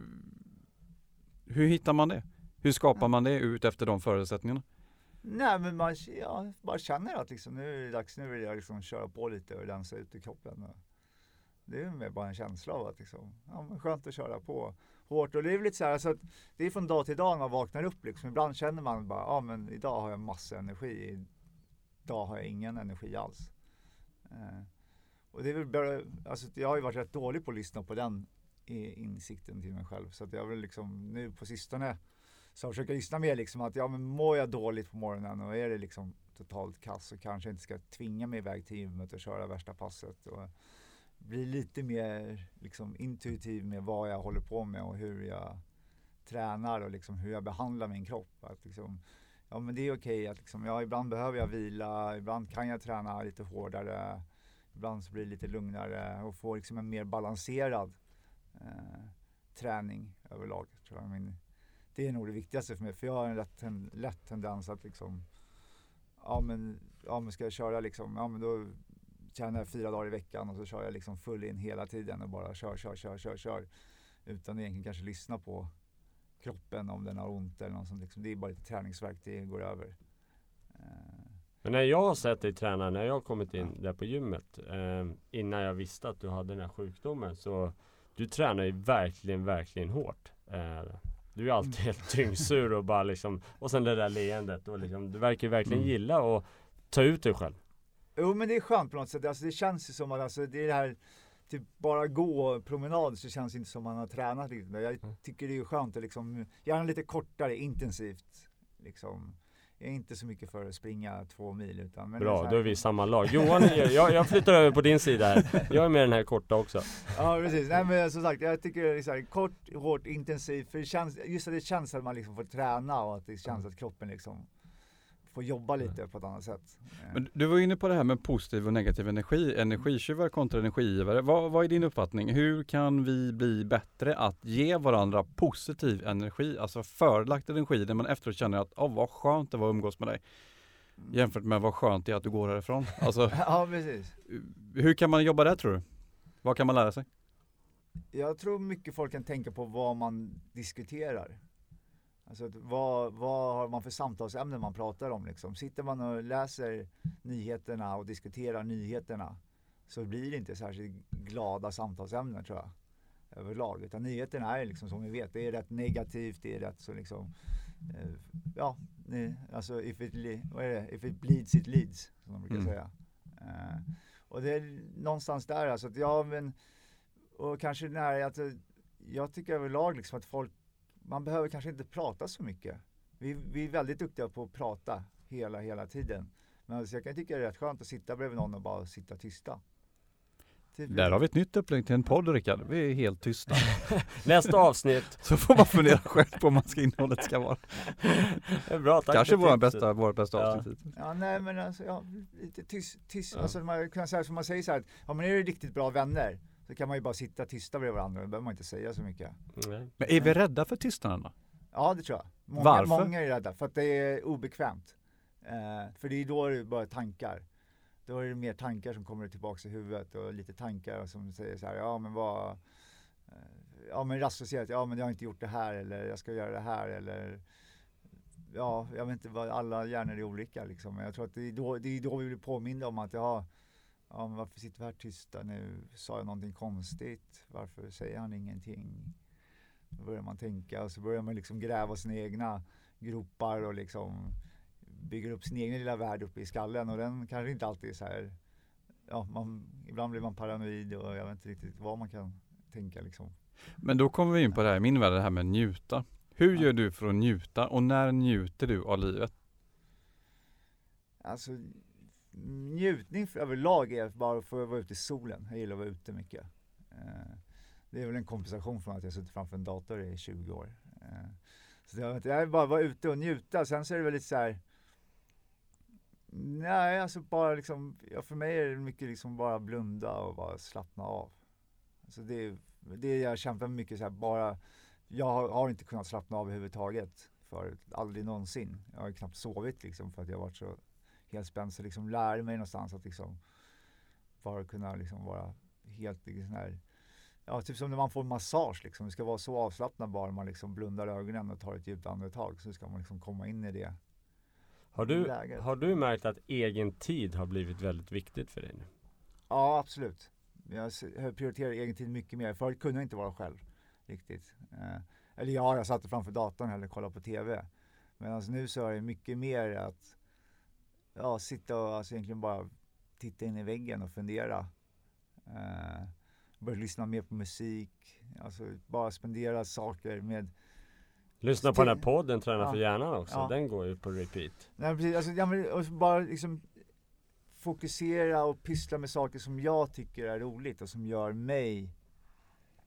hur hittar man det? Hur skapar man det ut efter de förutsättningarna? Nej men man ja, bara känner att liksom, nu är det dags, nu vill jag liksom köra på lite och rensa ut i kroppen. Och det är mer bara en känsla av att liksom, ja, men skönt att köra på hårt. Och det är lite så här, så att det är från dag till dag man vaknar upp liksom. Ibland känner man bara, ja men idag har jag massa energi. Idag har jag ingen energi alls. Eh, och det är väl bara, alltså jag har ju varit rätt dålig på att lyssna på den insikten till mig själv. Så att jag vill liksom nu på sistone så försöka lyssna mer liksom att ja men mår jag dåligt på morgonen och är det liksom totalt kass så kanske jag inte ska tvinga mig iväg till gymmet och köra värsta passet. Och bli lite mer liksom intuitiv med vad jag håller på med och hur jag tränar och liksom hur jag behandlar min kropp. Att liksom, ja men det är okej okay att liksom, ja, ibland behöver jag vila, ibland kan jag träna lite hårdare, ibland så blir det lite lugnare och får liksom en mer balanserad eh, träning överlag. Tror jag. Min, det är nog det viktigaste för mig, för jag har en lätt, en lätt tendens att liksom, ja men, ja men ska jag köra liksom, ja men då tränar jag fyra dagar i veckan och så kör jag liksom full in hela tiden och bara kör, kör, kör, kör, kör. Utan egentligen kanske lyssna på kroppen om den har ont eller något sånt. Liksom. Det är bara lite träningsverk, det går över. Eh, men när jag har sett dig träna, när jag har kommit in där på gymmet eh, Innan jag visste att du hade den här sjukdomen så Du tränar ju verkligen, verkligen hårt eh, Du är alltid mm. helt tyngsur och bara liksom Och sen det där leendet och liksom Du verkar verkligen mm. gilla att ta ut dig själv Jo men det är skönt på något sätt. Alltså, det känns ju som att alltså, det är det här typ bara gå promenad så känns det inte som man har tränat riktigt. Jag mm. tycker det är skönt att liksom, gärna lite kortare, intensivt. Liksom. Jag är inte så mycket för att springa två mil utan men Bra, är då är vi i samma lag. Johan, jag, jag flyttar över på din sida här. Jag är med den här korta också. Ja precis, nej men som sagt jag tycker det är så här, kort, hårt, intensivt. För det känns, just att det känns att man liksom får träna och att det känns att kroppen liksom få jobba lite på ett annat sätt. Men du var inne på det här med positiv och negativ energi, energitjuvar kontra energigivare. Vad, vad är din uppfattning? Hur kan vi bli bättre att ge varandra positiv energi, alltså förlagt energi där man efteråt känner att oh, vad skönt det var att umgås med dig. Mm. Jämfört med vad skönt det är att du går härifrån. Alltså, ja, precis. Hur kan man jobba där tror du? Vad kan man lära sig? Jag tror mycket folk kan tänka på vad man diskuterar. Alltså vad, vad har man för samtalsämnen man pratar om liksom? Sitter man och läser nyheterna och diskuterar nyheterna så blir det inte särskilt glada samtalsämnen tror jag överlag. Utan nyheterna är liksom som vi vet, det är rätt negativt, det är rätt så liksom eh, ja, alltså if it, vad är det? if it bleeds it leads som de brukar mm. säga. Eh, och det är någonstans där alltså, att ja men och kanske när alltså, jag tycker överlag liksom att folk man behöver kanske inte prata så mycket. Vi, vi är väldigt duktiga på att prata hela, hela tiden. Men alltså jag kan tycka det är rätt skönt att sitta bredvid någon och bara sitta tysta. Typ Där har vi ett nytt upplägg till en podd Rickard. Vi är helt tysta. Nästa avsnitt. Så får man fundera själv på vad ska innehållet ska vara. bra, tack Kanske vår bästa, vår bästa ja. avsnitt. Ja, nej men alltså, ja, lite tyst, tyst. Ja. Alltså man kan säga som man säger så här, ja men är det riktigt bra vänner så kan man ju bara sitta tysta bredvid varandra, då behöver man inte säga så mycket. Nej. Men är vi rädda för tystnaden då? Ja det tror jag. Många, Varför? Många är rädda, för att det är obekvämt. Eh, för det är då det bara tankar. Då är det mer tankar som kommer tillbaka i huvudet och lite tankar som säger så här, ja men vad eh, Ja men att ja men jag har inte gjort det här eller jag ska göra det här eller Ja, jag vet inte vad, alla hjärnor är olika liksom. Men jag tror att det är då, det är då vi blir påminda om att ja, ja, varför sitter vi här tysta nu? Sa jag någonting konstigt? Varför säger han ingenting? Då börjar man tänka och så börjar man liksom gräva sina egna gropar och liksom bygger upp sin egen lilla värld uppe i skallen och den kanske inte alltid är så här ja, man, ibland blir man paranoid och jag vet inte riktigt vad man kan tänka liksom. Men då kommer vi in på det här, min värld, det här med njuta. Hur ja. gör du för att njuta och när njuter du av livet? Alltså njutning för överlag är bara för att vara ute i solen. Jag gillar att vara ute mycket. Eh, det är väl en kompensation från att jag suttit framför en dator i 20 år. Eh, så det jag är bara vara ute och njuta. Sen så är det väl lite så här, Nej, alltså bara liksom, ja, för mig är det mycket liksom bara blunda och bara slappna av. Alltså det, det jag kämpar mycket så här, bara, jag har, har inte kunnat slappna av överhuvudtaget förut, aldrig någonsin. Jag har knappt sovit liksom för att jag varit så helt spänd. Så liksom lär mig någonstans att liksom bara kunna liksom vara helt liksom här, ja typ som när man får massage liksom. Det ska vara så avslappnat bara man liksom blundar ögonen och tar ett djupt andetag så ska man liksom komma in i det. Har du, läget. har du märkt att egen tid har blivit väldigt viktigt för dig nu? Ja, absolut. Jag prioriterar egen tid mycket mer. Förut kunde jag inte vara själv riktigt. Eh, eller ja, jag satt framför datorn eller kollade på TV. Medan nu så är det mycket mer att ja, sitta och alltså egentligen bara titta in i väggen och fundera. Eh, börja lyssna mer på musik. Alltså bara spendera saker med Lyssna på den här podden Träna Ja. för hjärnan också, Ja. den går ju på repeat. Nej, precis, alltså, ja, men, bara liksom fokusera och pyssla med saker som jag tycker är roligt och som gör mig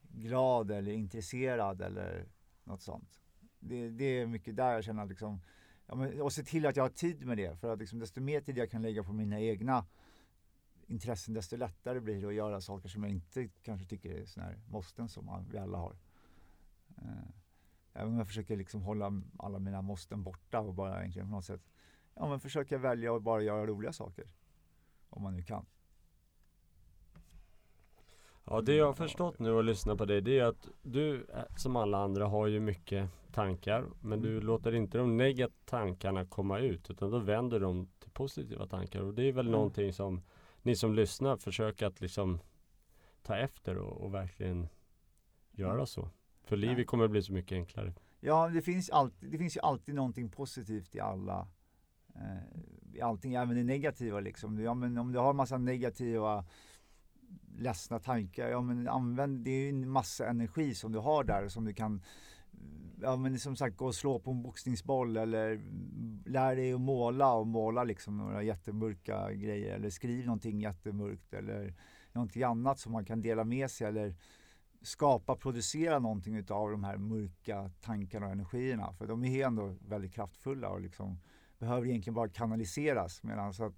glad eller intresserad eller något sånt. Det, det är mycket där jag känner att liksom, ja, men, och se till att jag har tid med det för att liksom, desto mer tid jag kan lägga på mina egna intressen desto lättare blir det att göra saker som jag inte kanske tycker är sådana här måsten som man, vi alla har. Eh, Även om jag försöker liksom hålla alla mina måsten borta och bara egentligen på något sätt ja, men försöka välja att bara göra roliga saker. Om man nu kan. Ja det jag har förstått nu och lyssna på dig det är att du eh, som alla andra har ju mycket tankar men du Mm. låter inte de negativa tankarna komma ut utan då vänder de till positiva tankar och det är väl Mm. någonting som ni som lyssnar försöker att liksom ta efter och, och verkligen göra så. För livet kommer bli så mycket enklare. Ja, det finns, alltid, det finns ju alltid någonting positivt i alla eh, i allting, även det negativa liksom. Ja, men om du har massa negativa ledsna tankar, ja men använd, det är ju en massa energi som du har där som du kan Ja men som sagt gå och slå på en boxningsboll eller lär dig att måla och måla liksom några jättemörka grejer eller skriv någonting jättemörkt eller någonting annat som man kan dela med sig eller skapa, producera någonting utav de här mörka tankarna och energierna. För de är ändå väldigt kraftfulla och liksom behöver egentligen bara kanaliseras. Medan så att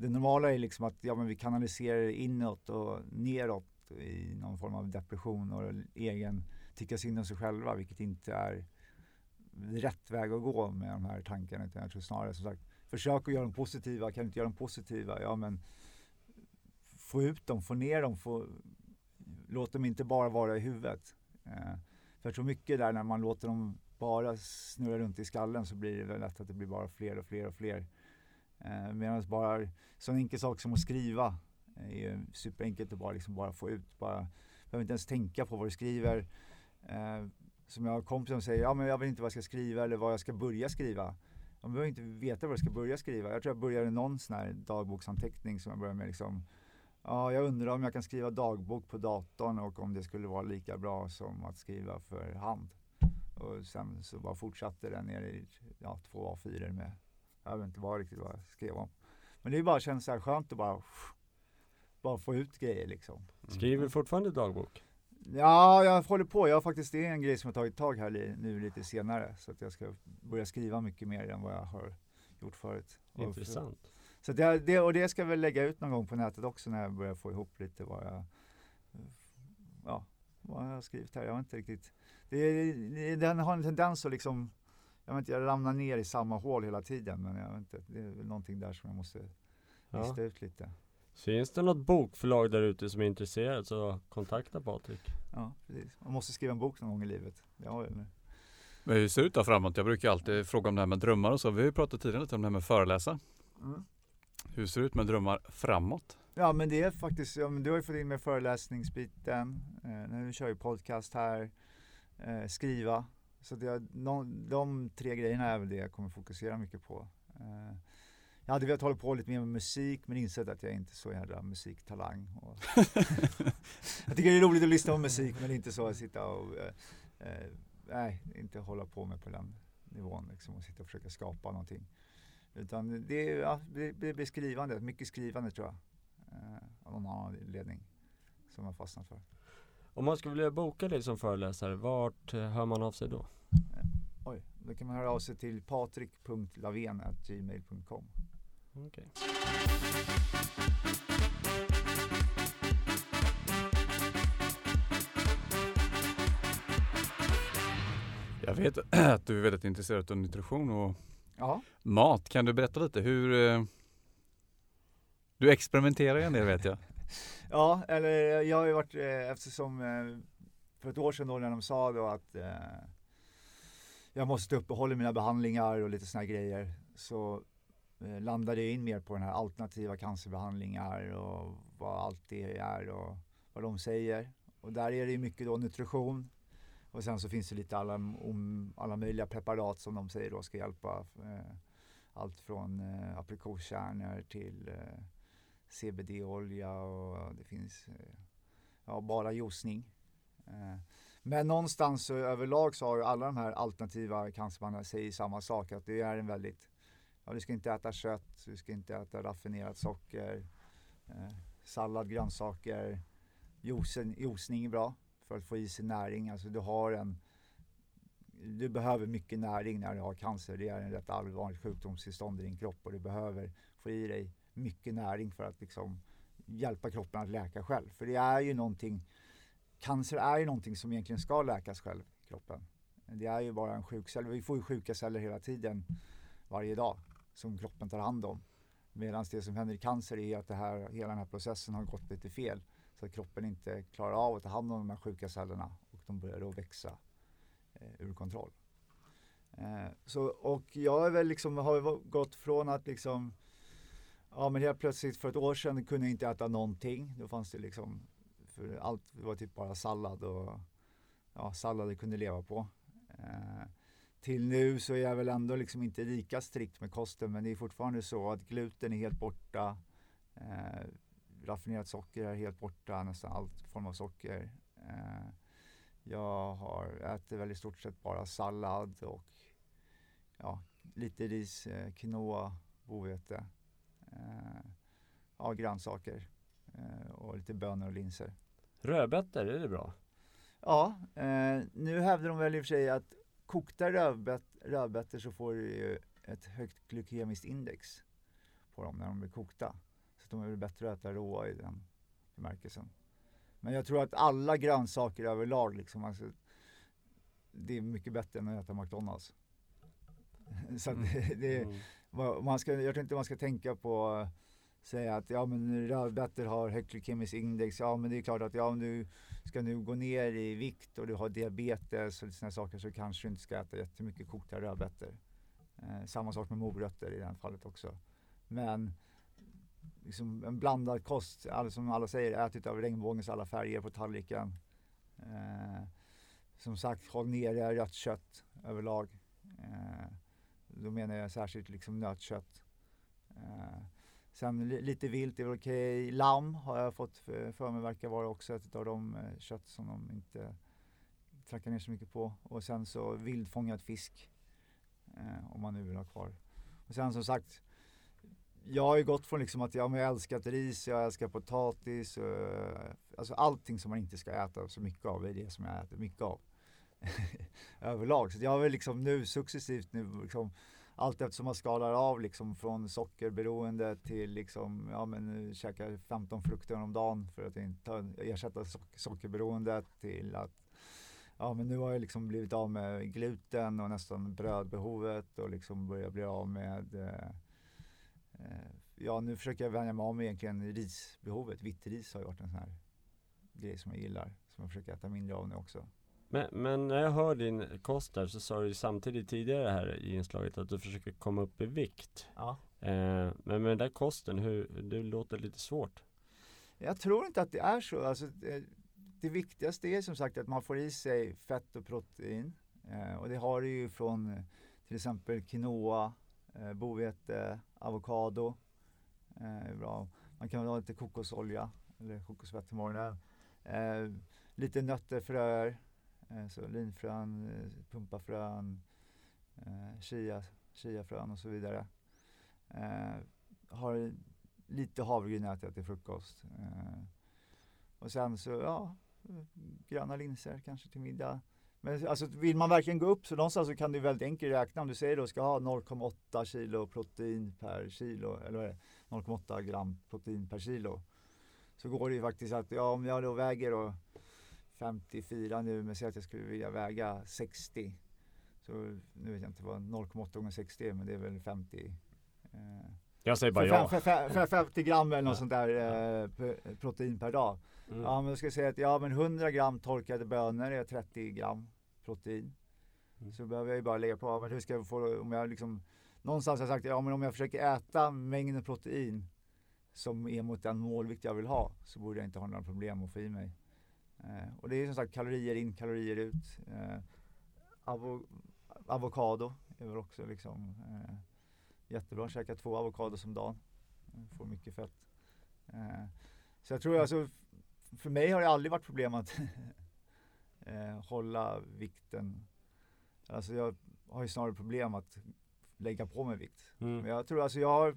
det normala är liksom att ja, men vi kanaliserar det inåt och neråt i någon form av depression och egen tycka synd om sig själva, vilket inte är rätt väg att gå med de här tankarna. Utan jag tror snarare som sagt, försök att göra dem positiva. Kan du inte göra dem positiva, ja men få ut dem, få ner dem, få, låt dem inte bara vara i huvudet. Eh, för jag tror mycket där när man låter dem bara snurra runt i skallen så blir det väl lätt att det blir bara fler och fler och fler. Eh, Medan bara så enkel sak som att skriva eh, är ju superenkelt att bara, liksom bara få ut. Bara, behöver inte ens tänka på vad du skriver. Eh, som jag har kompisar som säger, ja men jag vet inte vad jag ska skriva eller vad jag ska börja skriva. De behöver inte veta vad jag ska börja skriva. Jag tror jag började någon sån här dagboksanteckning som jag började med liksom Ja, jag undrar om jag kan skriva dagbok på datorn och om det skulle vara lika bra som att skriva för hand. Och sen så bara fortsatte den ner i ja, två A4 med, jag vet inte vad riktigt vad jag skrev om. Men det är bara känns så här skönt att bara, bara få ut grejer liksom. Skriver du fortfarande dagbok? Ja, jag håller på. Jag har faktiskt, det är en grej som jag tagit tag här li, nu lite senare. Så att jag ska börja skriva mycket mer än vad jag har gjort förut. Och- Intressant. Så det, det, och det ska jag väl lägga ut någon gång på nätet också när jag börjar få ihop lite vad jag, ja, vad jag har skrivit här. Jag har inte riktigt, det, det, den har en tendens att liksom, jag vet inte, jag ramlar ner i samma hål hela tiden. Men jag vet inte, det är väl någonting där som jag måste Ja. lista ut lite. Finns det något bokförlag där ute som är intresserad så kontakta Patrik. Ja, precis. Man måste skriva en bok någon gång i livet. Det har jag nu. Men hur ser det ut där framåt? Jag brukar alltid fråga om det här med drömmar och så. Vi har ju pratat tidigare lite om det här med föreläsa. Hur ser det ut med drömmar framåt? Ja men det är faktiskt, ja, men du har ju fått in med föreläsningsbiten, eh, nu kör ju podcast här, eh, skriva. Så det, de, de tre grejerna är väl det jag kommer fokusera mycket på. Eh, jag hade velat hålla på lite mer med musik men insett att jag inte är så jävla musiktalang. Och jag tycker det är roligt att lyssna på musik men inte så att sitta och, eh, eh, nej, inte hålla på med på den nivån liksom och sitta och försöka skapa någonting. Utan det, ja, det, det blir skrivande, mycket skrivande tror jag. Eh, av någon annan ledning som jag fastnat för. Om man skulle vilja boka dig som föreläsare, vart eh, hör man av sig då? Oj, då kan man höra av sig till patrik.lavén.gmail.com Okej. Jag vet att du är väldigt intresserad av nutrition och Ja, mat. Kan du berätta lite hur eh, du experimenterar ju en del vet jag ja eller jag har ju varit, eh, eftersom eh, för ett år sedan då när de sa då att eh, jag måste uppehålla mina behandlingar och lite såna grejer så eh, landade jag in mer på den här alternativa cancerbehandlingar och vad allt det är och vad de säger. Och där är det mycket då nutrition och sen så finns det lite alla, om, alla möjliga preparat som de säger då ska hjälpa. Eh, allt från eh, aprikoskärnor till eh, CBD-olja och det finns eh, ja, bara juicning. Eh, men någonstans så överlag så har ju alla de här alternativa cancerbehandlingarna säger samma sak att det är en väldigt Ja, du ska inte äta kött, du ska inte äta raffinerat socker, eh, sallad, grönsaker, juicen, juicning är bra för att få i sig näring. Alltså du har en du behöver mycket näring när du har cancer. Det är en rätt allvarligt sjukdomstillstånd i din kropp och du behöver få i dig mycket näring för att liksom hjälpa kroppen att läka själv. För det är ju någonting, cancer är ju någonting som egentligen ska läkas själv i kroppen. Det är ju bara en sjukcell. Vi får ju sjuka celler hela tiden, varje dag, som kroppen tar hand om. Medan det som händer i cancer är att det här, hela den här processen har gått lite fel. Så att kroppen inte klarar av att ta hand om de här sjuka cellerna och de börjar då växa eh, ur kontroll. Eh, så, och jag är väl liksom, har gått från att liksom Ja men helt plötsligt för ett år sedan kunde jag inte äta någonting. Då fanns det liksom, för allt var typ bara sallad och ja, sallad jag kunde leva på. Eh, till nu så är jag väl ändå liksom inte lika strikt med kosten men det är fortfarande så att gluten är helt borta. Eh, raffinerat socker är helt borta, nästan all form av socker. Eh, jag har äter väl i stort sett bara sallad och ja, lite ris, eh, quinoa, bovete. Eh, ja, grönsaker eh, och lite bönor och linser. Rödbetor, är det bra? Ja, eh, nu hävdar de väl i och för sig att kokta rödbetor så får du ju ett högt glykemiskt index på dem när de blir kokta. Så de är väl bättre att äta råa i den bemärkelsen. Men jag tror att alla grönsaker överlag liksom, alltså, det är mycket bättre än att äta McDonalds. Så mm. det, det mm man ska, jag tror inte man ska tänka på säga att ja men rödbetor har högt glykemiskt index. Ja men det är klart att ja, om du ska nu gå ner i vikt och du har diabetes och sådana saker så kanske du inte ska äta jättemycket kokta rödbetor. Eh, samma sak med morötter i det här fallet också. Men liksom en blandad kost, alltså, som alla säger, ät av regnbågens alla färger på tallriken. Eh, som sagt, håll nere rött kött överlag. Eh, då menar jag särskilt liksom nötkött. Eh, sen lite vilt är väl okej. Okay. Lamm har jag fått för mig verkar vara också ett av de eh, kött som de inte trackar ner så mycket på. Och sen så vildfångad fisk. Eh, om man nu vill ha kvar. Och sen som sagt jag har ju gått från liksom att ja, men jag älskat ris, jag älskar potatis, och, alltså allting som man inte ska äta så mycket av är det som jag äter mycket av. överlag. Så jag har väl liksom nu successivt nu liksom allt eftersom man skalar av liksom från sockerberoende till liksom, ja men nu käkar 15 frukter om dagen för att inte ersätta sockerberoendet till att ja men nu har jag liksom blivit av med gluten och nästan brödbehovet och liksom börjar bli av med eh, eh, ja nu försöker jag vänja mig av med egentligen risbehovet. Vitt ris har ju varit en sån här grej som jag gillar som jag försöker äta mindre av nu också. Men, men, när jag hör din kost där så sa du samtidigt tidigare här i inslaget att du försöker komma upp i vikt. Ja. Eh, men med den där kosten, hur, det låter lite svårt. Jag tror inte att det är så. Alltså, det, det viktigaste är som sagt att man får i sig fett och protein. Eh, och det har du ju från eh, till exempel quinoa, eh, bovete, avokado. Eh, bra. Man kan ha lite kokosolja eller kokosfett i morgonen. Eh, lite nötter, fröer Eh, så linfrön, eh, pumpafrön, eh, chia, chiafrön och så vidare. Har lite havregryn äter jag till frukost. Och sen så, ja, gröna linser kanske till middag. Men alltså vill man verkligen gå upp så någonstans så kan du väldigt enkelt räkna. Om du säger då ska ha 0,8 kilo protein per kilo, eller 0,8 gram protein per kilo. Så går det ju faktiskt att, ja om jag då väger då 54 nu men säg att jag skulle vilja väga 60. Så nu vet jag inte vad 0,8 gånger 60 är men det är väl 50. Eh, jag säger bara ja. För, för, 50 gram eller något ja. sånt där eh, protein per dag. Mm. Ja men jag ska säga att ja men 100 gram torkade bönor är 30 gram protein. Mm. Så behöver jag ju bara lägga på, men hur ska jag få, om jag liksom någonstans har jag sagt, ja men om jag försöker äta mängden protein som är mot den målvikt jag vill ha så borde jag inte ha några problem att få i mig. Eh, och det är som sagt kalorier in, kalorier ut. Eh, avo avokado är väl också liksom eh, jättebra käka två avokados om dagen. Får mycket fett. Eh, så jag tror alltså, för mig har det aldrig varit problem att eh, hålla vikten. Alltså jag har ju snarare problem att lägga på mig vikt. Mm. Men jag tror alltså jag har,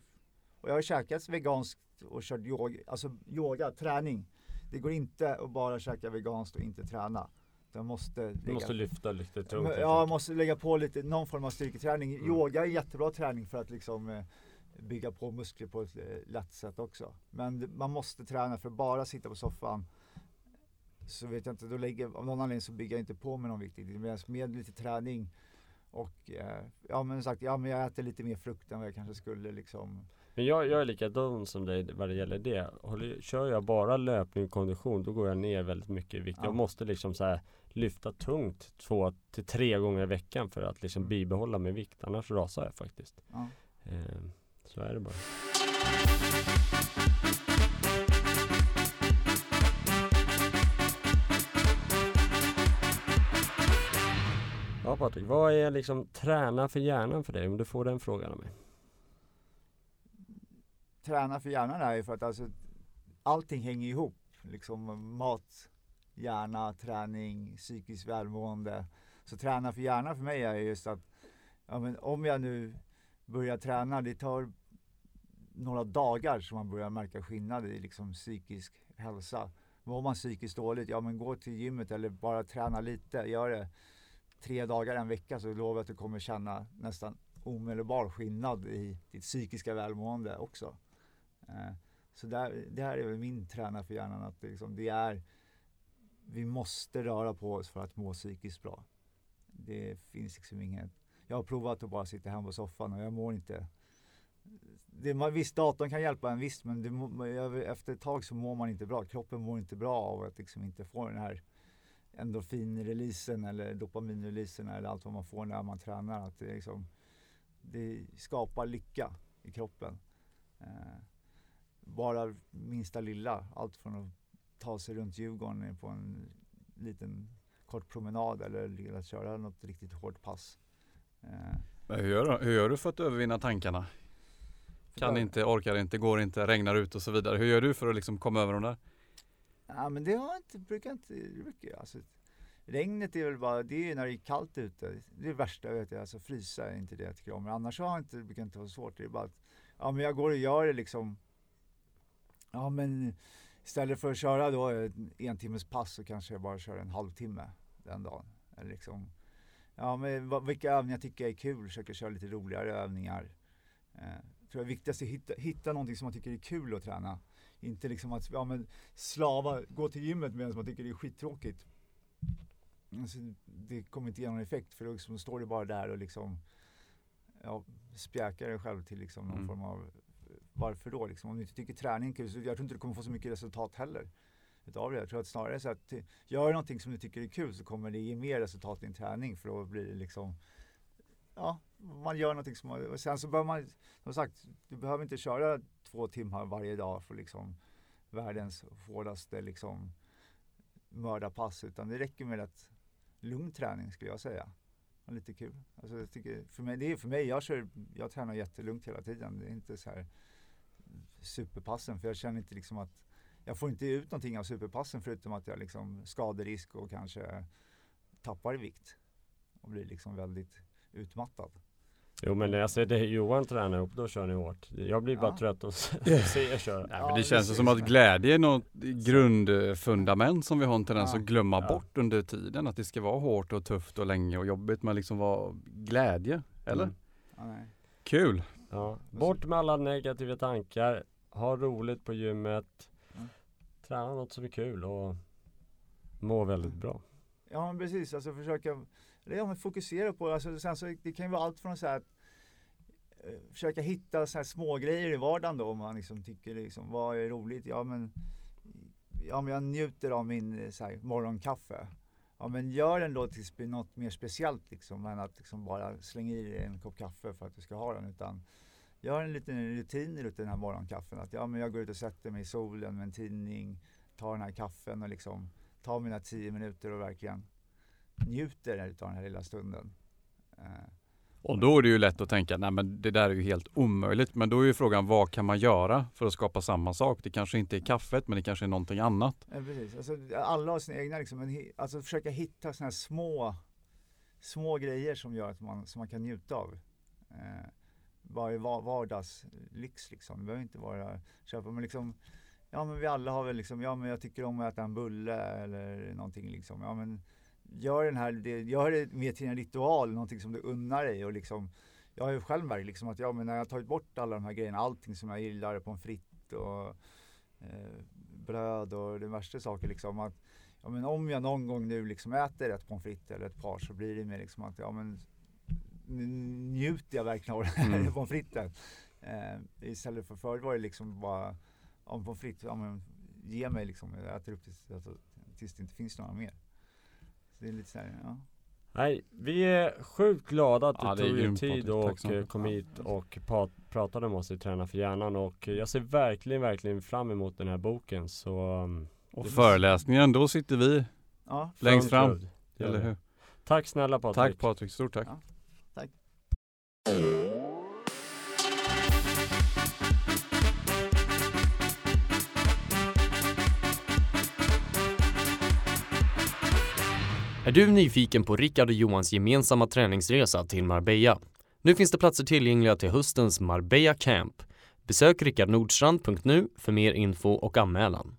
och jag har käkat veganskt och kört yoga, alltså yoga, träning. Det går inte att bara käka veganskt och inte träna. Jag måste, Du lägga, måste lyfta lite tungt. Ja, jag måste lägga på lite, någon form av styrketräning. Mm. Yoga är jättebra träning för att liksom eh, bygga på muskler på ett eh, lätt sätt också. Men man måste träna för att bara sitta på soffan så vet jag inte, då lägger, av någon anledning så bygger jag inte på med någon viktigt. Medan med lite träning och eh, ja men sagt, ja men jag äter lite mer frukt än vad jag kanske skulle liksom. Men jag, jag är likadan som dig vad det gäller det. Håller, kör jag bara löpning och kondition då går jag ner väldigt mycket i vikt. Ja. Jag måste liksom så här lyfta tungt två till tre gånger i veckan för att liksom bibehålla min vikt. Annars rasar jag faktiskt. Ja. Eh, så är det bara. Ja Patrik, vad är liksom träna för hjärnan för dig? Om du får den frågan av mig. Träna för hjärnan är ju för att alltså allting hänger ihop. Liksom mat, hjärna, träning, psykiskt välmående. Så träna för hjärnan för mig är just att ja, men om jag nu börjar träna, det tar några dagar som man börjar märka skillnad i liksom psykisk hälsa. Mår man psykiskt dåligt, ja men gå till gymmet eller bara träna lite, gör det tre dagar, en vecka så lovar jag att du kommer känna nästan omedelbar skillnad i ditt psykiska välmående också. Eh, så där, det här är väl min träna för hjärnan att det, liksom, det är vi måste röra på oss för att må psykiskt bra. Det finns liksom inget. Jag har provat att bara sitta hemma på soffan och jag mår inte. Det, man, visst, datorn kan hjälpa en visst, men det, efter ett tag så mår man inte bra. Kroppen mår inte bra av att liksom inte få den här endorfinreleasen eller dopaminreleasen eller allt vad man får när man tränar. Att det, liksom, det skapar lycka i kroppen. Eh, bara minsta lilla, allt från att ta sig runt Djurgården på en liten kort promenad eller att köra något riktigt hårt pass. Eh, Men hur, gör, hur gör du för att övervinna tankarna? Kan inte, orkar inte, går inte, regnar ut och så vidare. Hur gör du för att liksom komma över de där? Ja men det har inte, brukar inte, brukar, alltså, regnet är väl bara, det är när det är kallt ute. Det är det värsta vet jag, alltså frysa är inte det jag tycker om. Men annars har jag inte, det brukar inte vara svårt. Det är bara att, ja men jag går och gör det liksom. Ja men istället för att köra då en timmes pass så kanske jag bara kör en halvtimme den dagen. Eller liksom, ja men vilka övningar tycker jag är kul, försöker köra lite roligare övningar. Eh, jag tror det viktigaste är att hitta, hitta någonting som man tycker är kul att träna. Inte liksom att ja, men slava, gå till gymmet medan man tycker det är skittråkigt. Alltså, det kommer inte ge någon effekt för då liksom står du bara där och liksom ja, spjäkar dig själv till liksom någon Mm. form av varför då liksom? Om du inte tycker träning är kul så jag tror inte du kommer få så mycket resultat heller utav det. Jag tror att snarare så att gör du någonting som du tycker är kul så kommer det ge mer resultat i din träning för då blir det liksom ja, man gör någonting som man, och sen så behöver man, som sagt, du behöver inte köra två timmar varje dag för liksom världens hårdaste liksom mördarpass utan det räcker med att lugn träning skulle jag säga. Och lite kul. Alltså jag tycker, för mig, det är för mig, jag, kör, jag tränar jättelugnt hela tiden. Det är inte så här superpassen för jag känner inte liksom att jag får inte ut någonting av superpassen förutom att jag liksom skaderisk och kanske tappar i vikt och blir liksom väldigt utmattad. Jo men alltså det Johan tränar ihop, då kör ni hårt. Jag blir bara Ja. trött och se er köra. Nej, Ja, men det det känns ser som att glädje är något grundfundament som vi har en tendens Ja. att glömma Ja. bort under tiden. Att det ska vara hårt och tufft och länge och jobbigt men liksom vara glädje. Eller? Mm. Ja, nej. Kul! Ja. Bort med alla negativa tankar, ha roligt på gymmet, Mm. träna något som är kul och må väldigt bra. Ja men precis, alltså försöka ja, men fokusera på alltså, sen så, det kan ju vara allt från så här att eh, försöka hitta så här små grejer i vardagen då om man liksom tycker liksom, vad är roligt? Ja men, ja, men jag njuter av min eh, så här, morgonkaffe ja men gör den då till något mer speciellt liksom än att liksom bara slänga i dig en kopp kaffe för att du ska ha den utan gör en liten rutin i den här morgonkaffen. Att ja, men jag går ut och sätter mig i solen med en tidning, tar den här kaffen och liksom tar mina tio minuter och verkligen njuter av den här lilla stunden. Eh, och då är det ju lätt att tänka, nej men det där är ju helt omöjligt. Men då är ju frågan, vad kan man göra för att skapa samma sak? Det kanske inte är kaffet, men det kanske är någonting annat. Ja, precis. Alltså, alla har sina egna, liksom, men, alltså försöka hitta sådana här små, små grejer som gör att man, som man kan njuta av. Eh, bara i vardagslyx liksom. Det behöver inte vara köpa, men liksom, ja men vi alla har väl liksom, ja men jag tycker om att äta en bulle eller någonting liksom. Ja men gör den här, det, gör det mer till en ritual, någonting som du unnar dig och liksom jag har ju själv märkt liksom att ja, men när jag tagit bort alla de här grejerna, allting som jag gillar, pommes frites och eh, bröd och de värsta saker liksom att ja, men om jag någon gång nu liksom äter ett pommes frites eller ett par så blir det mer liksom att ja men njuter jag verkligen av den här mm. pommes fritesen. Eh, istället för förut var det liksom bara om pommes frites, ja, men, ge mig liksom, jag äter upp tills, alltså, tills det inte finns några mer. Det är lite så här, ja. Nej, vi är sjukt glada att du ja, tog dig tid och eh, kom hit och pratade med oss i Träna för hjärnan och jag ser verkligen, verkligen fram emot den här boken så um, Och föreläsningen, då sitter vi ja, längst fram, eller hur? Tack snälla Patrik. Tack Patrik, stort tack. Ja, Tack Är du nyfiken på Rickard och Johans gemensamma träningsresa till Marbella? Nu finns det platser tillgängliga till höstens Marbella Camp. Besök rickardnordstrand.nu för mer info och anmälan.